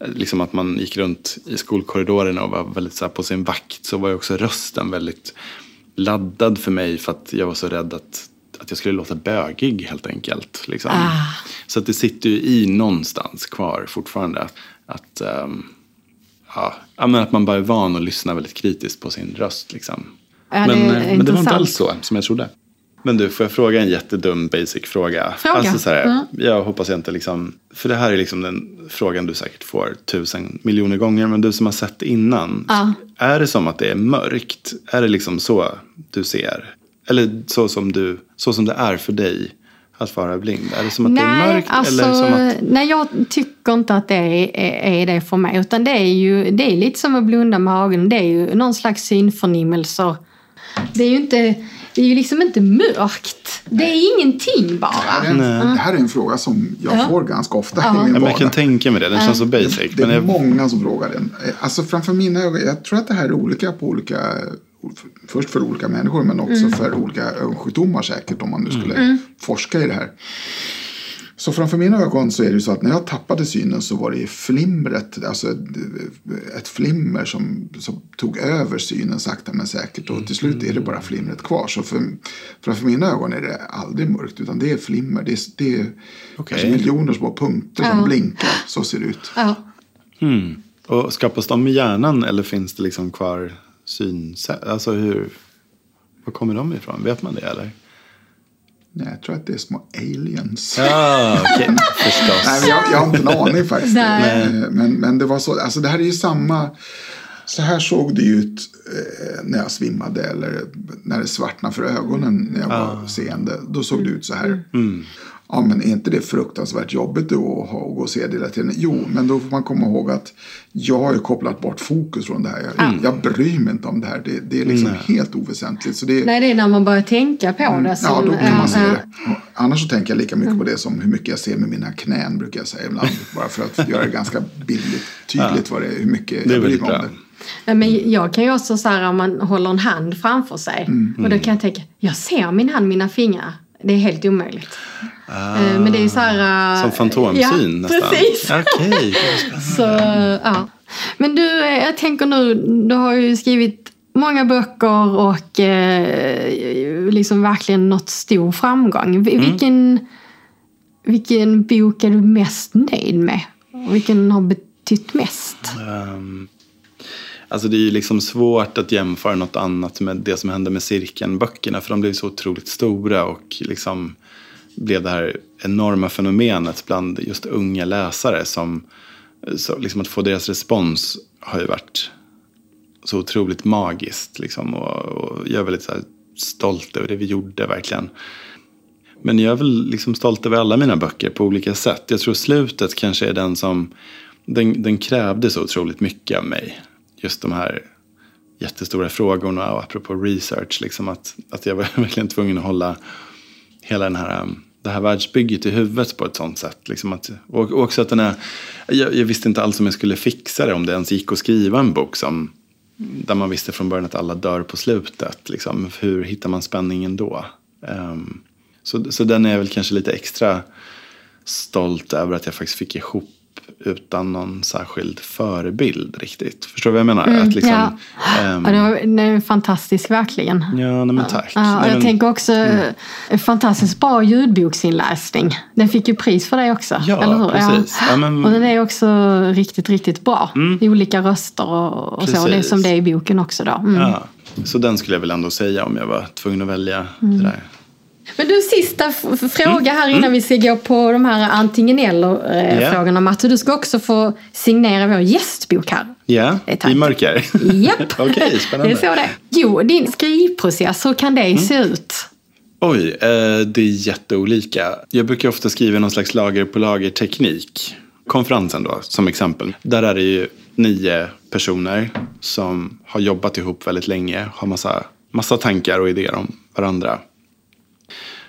eh, liksom att man gick runt i skolkorridorerna och var väldigt så på sin vakt, så var ju också rösten väldigt laddad för mig för att jag var så rädd att, att jag skulle låta bögig helt enkelt. Liksom. Ah. Så att det sitter ju i någonstans kvar fortfarande. Att, ehm, ja, att man bara är van att lyssna väldigt kritiskt på sin röst. Liksom. Ja, men, eh, men det var inte alls så som jag trodde. Men du, får jag fråga en jättedum basic fråga? Fråga. Alltså så här, Mm. Jag hoppas jag inte liksom, för det här är liksom den frågan du säkert får tusen miljoner gånger. Men du som har sett innan. Ja. Är det som att det är mörkt? Är det liksom så du ser? Eller så som, du, så som det är för dig att vara blind? Är det som att det är Nej, mörkt? alltså, eller som att... nej, jag tycker inte att det är, är, är det för mig. Utan det är ju det är lite som att blunda med ögonen. Det är ju någon slags synförnimmelser. Det är ju inte, det är ju liksom inte mörkt. Det är ingenting Det bara. här, är en, det här är en fråga som jag Ja. får ganska ofta Ja. i min men jag kan vardag. tänka mig det, den känns så basic. Det Men är jag, många som frågar den. Eh, Alltså framför mina ögon, jag tror att det här är olika på olika, först för olika människor men också Mm. för olika ögonsjukdomar säkert om man nu skulle forska i det här. Så framför mina ögon så är det ju så att när jag tappade synen så var det flimret, alltså ett- ett flimmer som, som tog över synen sakta men säkert och till slut är det bara flimret kvar. Så för, framför mina ögon är det aldrig mörkt utan det är flimmer, det är, det är Okej. kanske miljoner små punkter som Ja. blinkar, så ser det ut. Ja. hmm. Och skapas de i hjärnan eller finns det liksom kvar synsätt? Alltså hur, var kommer de ifrån? Vet man det eller? Nej, jag tror att det är små aliens. Ja, okej, förstås. Nej, men jag, jag har inte en aning faktiskt. Nej. Eh, Men, men det var så, alltså det här är ju samma, så här såg det ut eh, när jag svimmade eller när det svartnade för ögonen när jag var seende. Då såg det ut så här. Ja, men är inte det fruktansvärt jobbigt då att ha- att gå och se det hela tiden? Jo, men då får man komma ihåg att jag har ju kopplat bort fokus från det här. Jag, jag bryr mig inte om det här. Det, det är liksom helt oväsentligt. Så det, Nej, det är när man börjar tänka på det. Som, Ja, då kan man se det. annars så tänker jag lika mycket på det som hur mycket jag ser med mina knän brukar jag säga ibland. Bara för att göra det ganska bildligt tydligt vad det är, hur mycket Det jag bryr mig om det. Men jag kan ju också så här om man håller en hand framför sig. Mm. Och då kan jag tänka, jag ser min hand, mina fingrar. Det är helt omöjligt. Eh, Men det är så här... eh, Som fantomsyn ja, nästan. precis. Okej. Så, ja. Men du, eh, jag tänker nu, du har ju skrivit många böcker och eh, liksom verkligen nått stor framgång. Vi- Vilken, vilken bok är du mest nöjd med? Vilken har betytt mest? Ehm, alltså det är ju liksom svårt att jämföra något annat med det som hände med cirkelböckerna. För de blev så otroligt stora och liksom blev det här enorma fenomenet bland just unga läsare. Som, så liksom att få deras respons har ju varit så otroligt magiskt. Liksom, och, och jag är väldigt så här stolt över det vi gjorde verkligen. Men jag är väl liksom stolt över alla mina böcker på olika sätt. Jag tror slutet kanske är den som, den, den krävde så otroligt mycket av mig. Just de här jättestora frågorna och apropå research, liksom att, att jag var verkligen tvungen att hålla hela den här, um, det här världsbygget i huvudet på ett sånt sätt. Liksom att, och också att den är, jag, jag visste inte alls om jag skulle fixa det, om det ens gick att skriva en bok som, där man visste från början att alla dör på slutet. Liksom. Hur hittar man spänningen då? Um, så, så den är jag väl kanske lite extra stolt över att jag faktiskt fick ihop utan någon särskild förebild riktigt. Förstår du vad jag menar? att liksom, ja. ehm, Ja, det, var, det är fantastiskt verkligen. ja, nej, men tack. Ja, Nej, jag men- tänker också eh, fantastiskt bra ljudboksinläsning. Den fick ju pris för det också. Ja, eller hur? precis. Ja, men- Och den är också riktigt, riktigt bra. I olika röster och, och så. Och det är som det är i boken också då. Mm. Ja, så den skulle jag väl ändå säga om jag var tvungen att välja det där. Men du, sista fråga här innan vi ska gå på de här antingen eller-frågorna. Matte, du ska också få signera vår gästbok här. Ja, tack. i mörker. Japp, Okej, spännande. det är så det. Jo, din skrivprocess, hur kan det se ut? Oj, eh, det är jätteolika. Jag brukar ofta skriva någon slags lager på lager teknik. Konferensen då, som exempel. Där är det ju nio personer som har jobbat ihop väldigt länge. Har massa, massa tankar och idéer om varandra.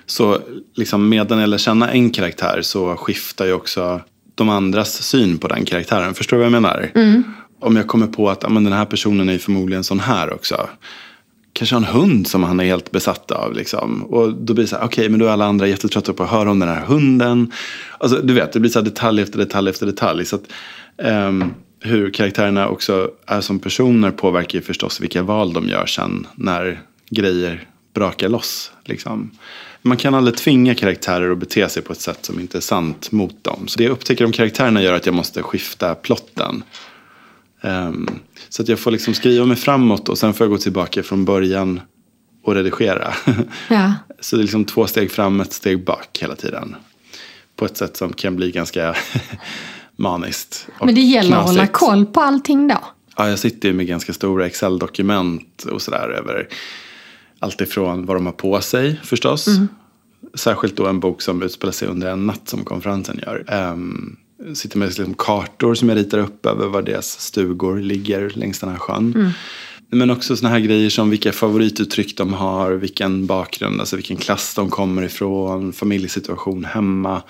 Så liksom medan jag lär känna en karaktär så skiftar ju också de andras syn på den karaktären. Förstår du vad jag menar? Om jag kommer på att men den här personen är förmodligen sån här också. Kanske har en hund som han är helt besatt av. Liksom. Och då blir det så här, okej men då är alla andra jättetrötta på att höra om den här hunden. Alltså, du vet, det blir så här detalj efter detalj efter detalj. Så att, ehm, hur karaktärerna också är som personer påverkar ju förstås vilka val de gör sen när grejer brakar loss. Liksom. Man kan aldrig tvinga karaktärer att bete sig på ett sätt som inte är sant mot dem. Så det jag upptäcker om karaktärerna gör att jag måste skifta plotten. Ehm, så att jag får liksom skriva mig framåt och sen får jag gå tillbaka från början och redigera. Ja. Så det är liksom två steg fram, ett steg bak hela tiden. På ett sätt som kan bli ganska maniskt. Men det gäller att hålla knasigt. koll på allting då. Ja, jag sitter ju med ganska stora Excel-dokument och sådär över allt ifrån vad de har på sig förstås. Särskilt då en bok som utspelar sig under en natt som konferensen gör. Um, sitter med liksom kartor som jag ritar upp över var deras stugor ligger längs den här sjön. Men också såna här grejer som vilka favorituttryck de har, vilken bakgrund, alltså vilken klass de kommer ifrån, familjesituation hemma,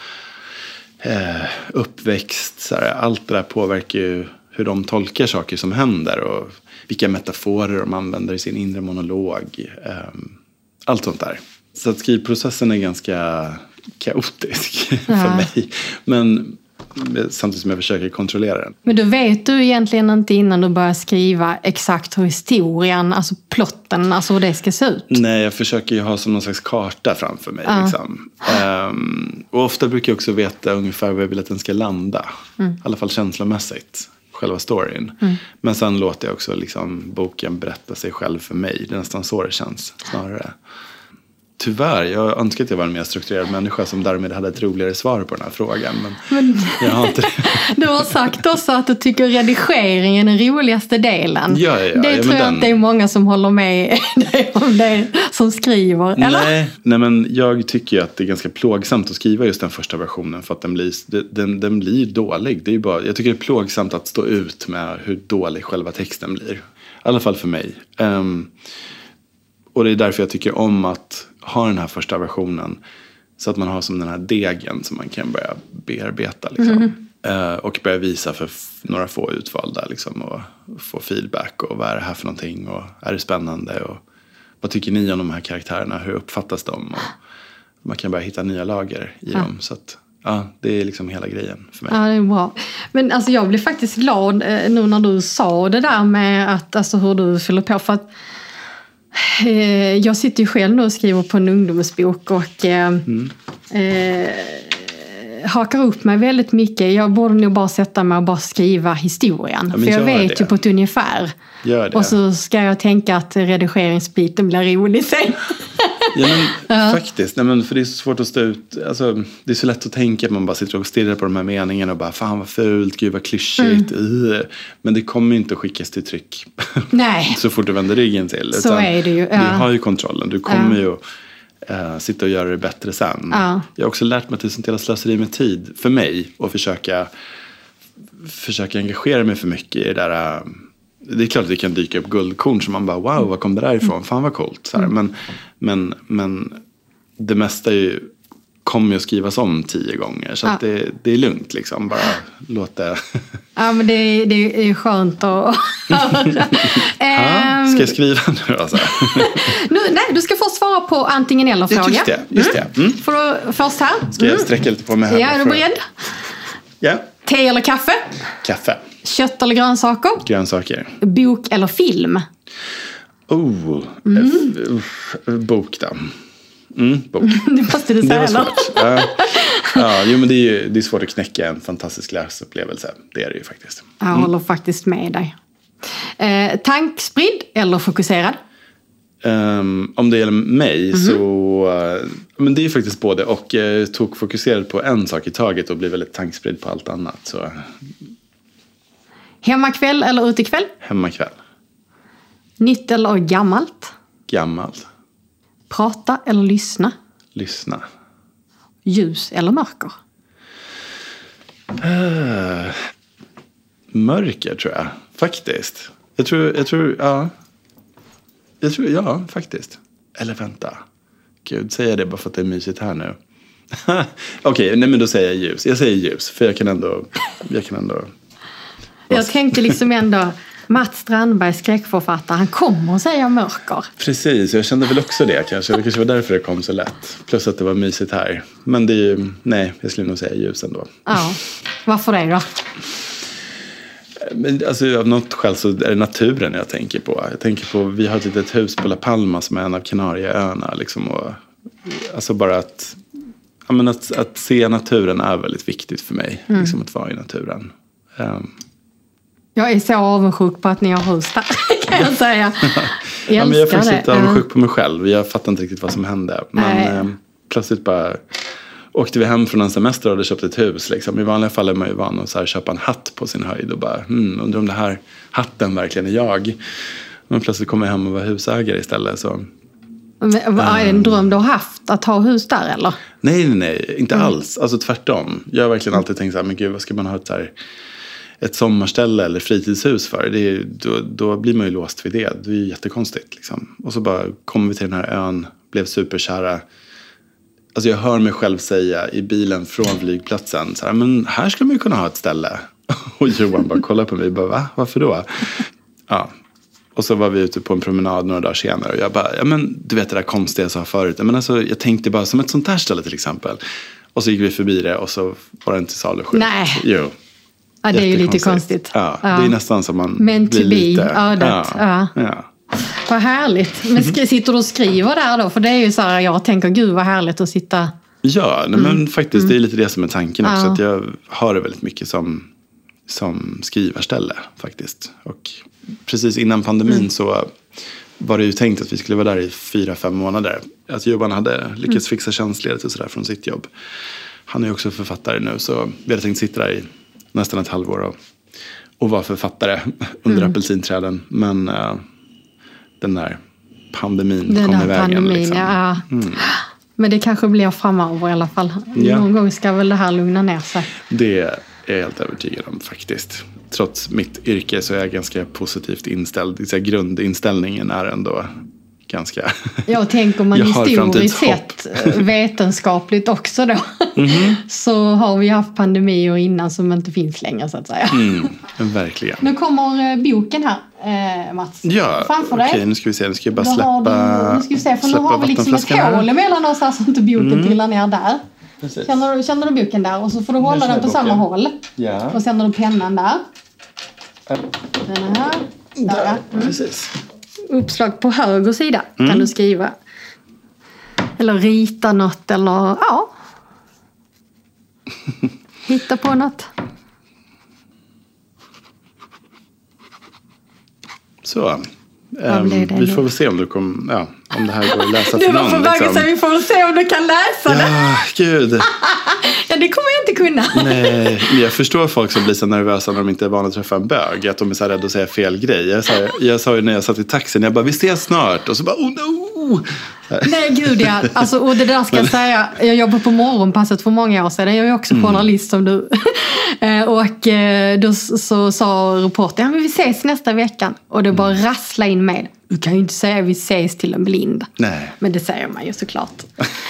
eh, uppväxt. Här, allt det där påverkar ju hur de tolkar saker som händer och vilka metaforer de använder i sin inre monolog. Eh, allt sånt där. Så att skrivprocessen är ganska kaotisk för Ja. mig. Men samtidigt som jag försöker kontrollera den. Men då vet du egentligen inte innan du börjar skriva exakt hur historien, alltså plotten, alltså hur det ska se ut. Nej, jag försöker ju ha som någon slags karta framför mig. Liksom. Ehm, och ofta brukar jag också veta ungefär var jag vill att den ska landa. I alla fall känslomässigt. Själva storyn. Men sen låter jag också liksom boken berätta sig själv för mig. Det är nästan så det känns snarare. Tyvärr, jag önskar att jag var en mer strukturerad människa som därmed hade ett roligare svar på den här frågan. Men, jag har inte. Du har sagt också att du tycker redigeringen är den roligaste delen. Ja, ja, ja. det men tror jag den- att det är många som håller med dig om det, som skriver. Eller? Nej, nej, men jag tycker att det är ganska plågsamt att skriva just den första versionen. För att den blir, den, den blir dålig. Det är bara, jag tycker det är plågsamt att stå ut med hur dålig själva texten blir. I alla fall för mig. Ehm, och det är därför jag tycker om att ha den här första versionen. Så att man har som den här degen som man kan börja bearbeta. Liksom. Eh, och börja visa för några få utvalda. Liksom, och få feedback. Och vad är det här för någonting? Och är det spännande? Och vad tycker ni om de här karaktärerna? Hur uppfattas de? Och man kan börja hitta nya lager i dem. Så att, ja, det är liksom hela grejen för mig. Ja, det är bra. Men alltså, jag blev faktiskt glad eh, nu när du sa det där med att, alltså, hur du fyller på. För att, jag sitter ju själv nu och skriver på en ungdomsbok och eh, eh, hakar upp mig väldigt mycket. Jag borde nog bara sätta mig och bara skriva historien. men för jag vet det. ju på ett ungefär. Och så ska jag tänka att redigeringsbiten blir rolig sen. Ja, men, Faktiskt, nej, men för det är så svårt att stå ut. Alltså, det är så lätt att tänka att man bara sitter och stirrar på de här meningarna och bara fan vad fult, gud vad klyschigt. Mm. uh." Men det kommer ju inte att skickas till tryck Nej. så fort du vänder ryggen till. Så är det ju, ja. Du har ju kontrollen, du kommer ju att eh, sitta och göra det bättre sen. Ja. Jag har också lärt mig att det är sånt jävla slöseri med tid för mig och försöka, försöka engagera mig för mycket i det där. eh, Det är klart att det kan dyka upp guldkorn som man bara wow, var kom det där ifrån? Fan vad coolt. Så här. Men, men, men det mesta är ju, kommer ju att skrivas om tio gånger. Så Ja. det, det är lugnt liksom. Bara låt det. Ja, men det, är- det är skönt att höra. Ja, ska jag skriva nu alltså? nu, nej, du ska först svara på antingen eller fråga. just det. Just det. Mm. Får du först här? Ska jag sträcka lite på mig här? Ja, är du beredd? Ja. Te eller kaffe? Kaffe. Kött eller grönsaker? Grönsaker. Bok eller film? Oh, Mm. F- uff, bok då. Mm, bok. Det måste du Det säga. var eller? svårt. Ja, ja, jo, men det är, ju, det är svårt att knäcka en fantastisk läsupplevelse. Det är det ju faktiskt. Jag håller faktiskt med dig. Eh, tankspridd eller fokuserad? Ehm, om det gäller mig Mhm. så... eh, men det är ju faktiskt både och. Jag tog fokuserad på en sak i taget och blir väldigt tankspridd på allt annat. Så Hemmakväll eller utekväll? hemmakväll. Nytt eller gammalt? Gammal. Prata eller lyssna? Lyssna. Ljus eller mörker? Eh, mörker tror jag. Faktiskt. Jag tror, jag tror, ja. Jag tror, ja, faktiskt. Eller vänta. Gud, säger jag det bara för att det är mysigt här nu? Okej, nej men då säger jag ljus. Jag säger ljus, för jag kan ändå, jag kan ändå. Jag tänkte liksom ändå, Mats Strandberg, skräckförfattare, han kommer att säga mörker. Precis, jag kände väl också det kanske. Det kanske var därför det kom så lätt. Plus att det var mysigt här. Men det är ju, nej, jag skulle nog säga ljus ändå. Ja, varför det då? Men alltså, av något skäl så är det naturen jag tänker på. Jag tänker på, vi har ett litet hus på La Palma som är en av Kanarieöarna. Liksom, och, alltså bara att, ja, men att, att se naturen är väldigt viktigt för mig. Liksom att vara i naturen. Ehm, Jag är så avundsjuk på att ni har hus där, kan jag säga. Jag ja, men jag är faktiskt det. lite avundsjuk på mig själv. Jag fattar inte riktigt vad som hände. Men ehm, plötsligt bara åkte vi hem från en semester och hade köpt ett hus. Liksom. I vanliga fall är man ju van att så här, köpa en hatt på sin höjd och bara, hmm, undrar om det här hatten verkligen är jag. Men plötsligt kommer jag hem och var husägare istället. Så. Men, vad är det en dröm du har haft, att ha hus där eller? Nej, nej, nej, inte alls. Alltså tvärtom. Jag har verkligen alltid tänkt så här, men gud, vad ska man ha ett, så här, ett sommarställe eller fritidshus för? Det är, då, då blir man ju låst vid det. Det är ju jättekonstigt. Liksom. Och så bara kommer vi till den här ön, blev superkära. Alltså jag hör mig själv säga i bilen från flygplatsen, så här, men här skulle man ju kunna ha ett ställe. Och Johan bara kollar på mig bara, va? Varför då? Ja. Och så var vi ute på en promenad några dagar senare och jag bara, ja men du vet det där konstiga jag sa förut. Men alltså, jag tänkte bara som ett sånt här ställe till exempel. Och så gick vi förbi det och så var det inte salu Nej. Jo. Ja, det är ju lite konstigt. Ja, det är nästan som man to blir be, lite... ödet, ja. ja. Vad härligt. Men sitter du och skriver där då? För det är ju så här, jag tänker gud vad härligt att sitta... Ja, nej, men faktiskt det är lite det som är tanken också. Mm. Ja. Att jag har det väldigt mycket som, som skrivarställe faktiskt. Och precis innan pandemin Mm. så var det ju tänkt att vi skulle vara där i fyra, fem månader. Att Johan hade lyckats Mm. fixa tjänstledigt och sådär från sitt jobb. Han är ju också författare nu så vi hade tänkt sitta där i nästan ett halvår och, och vara författare under Mm. apelsinträden. Men eh, den där pandemin Den kom i där vägen. pandemin, liksom. ja. Men det kanske blir framöver i alla fall. Ja. Någon gång ska väl det här lugna ner sig. Det är jag helt övertygad om faktiskt. Trots mitt yrke så är jag ganska positivt inställd. Säga, grundinställningen är ändå ganska... Ja, och tänk om man historiskt sett eh, vetenskapligt också då. Mhm. Så har vi haft pandemier innan som inte finns längre så att säga. Mm, verkligen. Nu kommer eh, boken här, eh, Mats. Ja, Framför okej dig. nu ska vi se. Nu ska jag bara Då släppa, har du, nu ska vi se, för nu har vi liksom ett. Mm. hål emellan oss här så inte boken trillar ner där. Precis. Känner du, känner du boken där? Och så får du hålla den på jag samma boken. håll. Ja, Och sen har du pennan där. Den är här. Där, ja. Mm. precis. Uppslag på höger sida Mm. kan du skriva. Eller rita något eller ja. Hitta på något. Så. Det vi får väl se om, du kom, ja, om det här går att läsa Du för var någon. på väg liksom. vi får väl se om du kan läsa det. Ja, gud. Ja, det kommer jag inte kunna. Nej, men jag förstår folk som blir så nervösa när de inte är vana att träffa en bög. Att de är så rädda att säga fel grej. Jag sa, jag sa ju när jag satt i taxin, jag bara vi ses snart. Och så bara oh no. Nej gud ja. Alltså, och det där ska jag säga. Jag jobbade på morgonpasset för många år sedan. Jag är också Mm. journalist som du. Eh, och eh, då så sa reportern, ja men vi ses nästa vecka. Och det bara Mm. rassla in med. Du kan ju inte säga vi ses till en blind. Nej. Men det säger man ju såklart.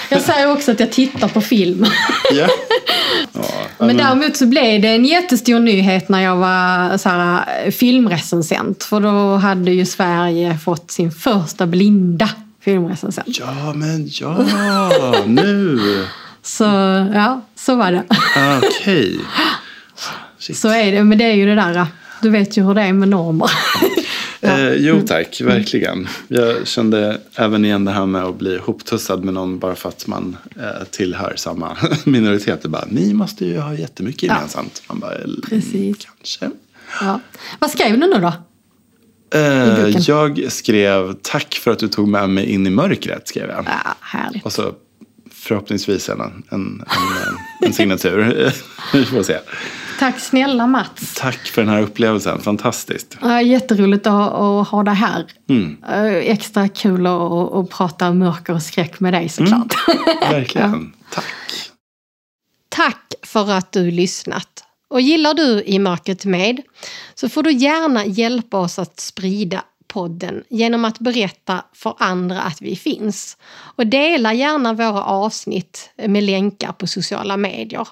Jag säger också att jag tittar på film. Ja. Ja, Men däremot så blev det en jättestor nyhet när jag var så här, eh, filmrecensent. För då hade ju Sverige fått sin första blinda filmrecensent. ja, men ja, nu. Så ja, så var det. Okej. Shit. Så är det, men det är ju det där. Du vet ju hur det är med normer. Eh, jo tack, verkligen. Jag kände även igen det här med att bli hoptussad med någon bara för att man eh, tillhör samma minoritet. Det bara, ni måste ju ha jättemycket Ja. gemensamt. Man bara, "Mm, Precis. kanske. Ja. Vad skrev du nu då? Eh, jag skrev tack för att du tog med mig in i mörkret. Skrev jag. Ja, härligt. Och så förhoppningsvis en, en, en, en signatur. Vi får se. Tack snälla Mats. Tack för den här upplevelsen. Fantastiskt. Ja, jätteroligt att, att ha det här. Mm, Eh, Extra kul att, att prata mörker och skräck med dig såklart. verkligen. Tack. Tack för att du lyssnat. Och gillar du I mörkret med så får du gärna hjälpa oss att sprida podden genom att berätta för andra att vi finns. Och dela gärna våra avsnitt med länkar på sociala medier.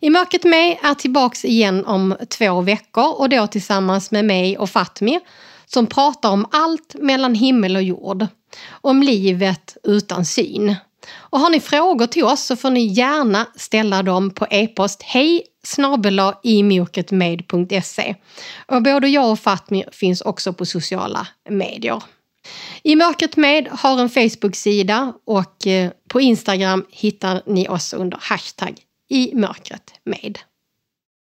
I mörkret med är tillbaks igen om två veckor och då tillsammans med mig och Fatmir som pratar om allt mellan himmel och jord. Om livet utan syn. Och har ni frågor till oss så får ni gärna ställa dem på e-post hej snabelaimjoketmed.se. Och både jag och Fatmir finns också på sociala medier. I mörkret med har en Facebook-sida och eh, på Instagram hittar ni oss under hashtag i mörkret med.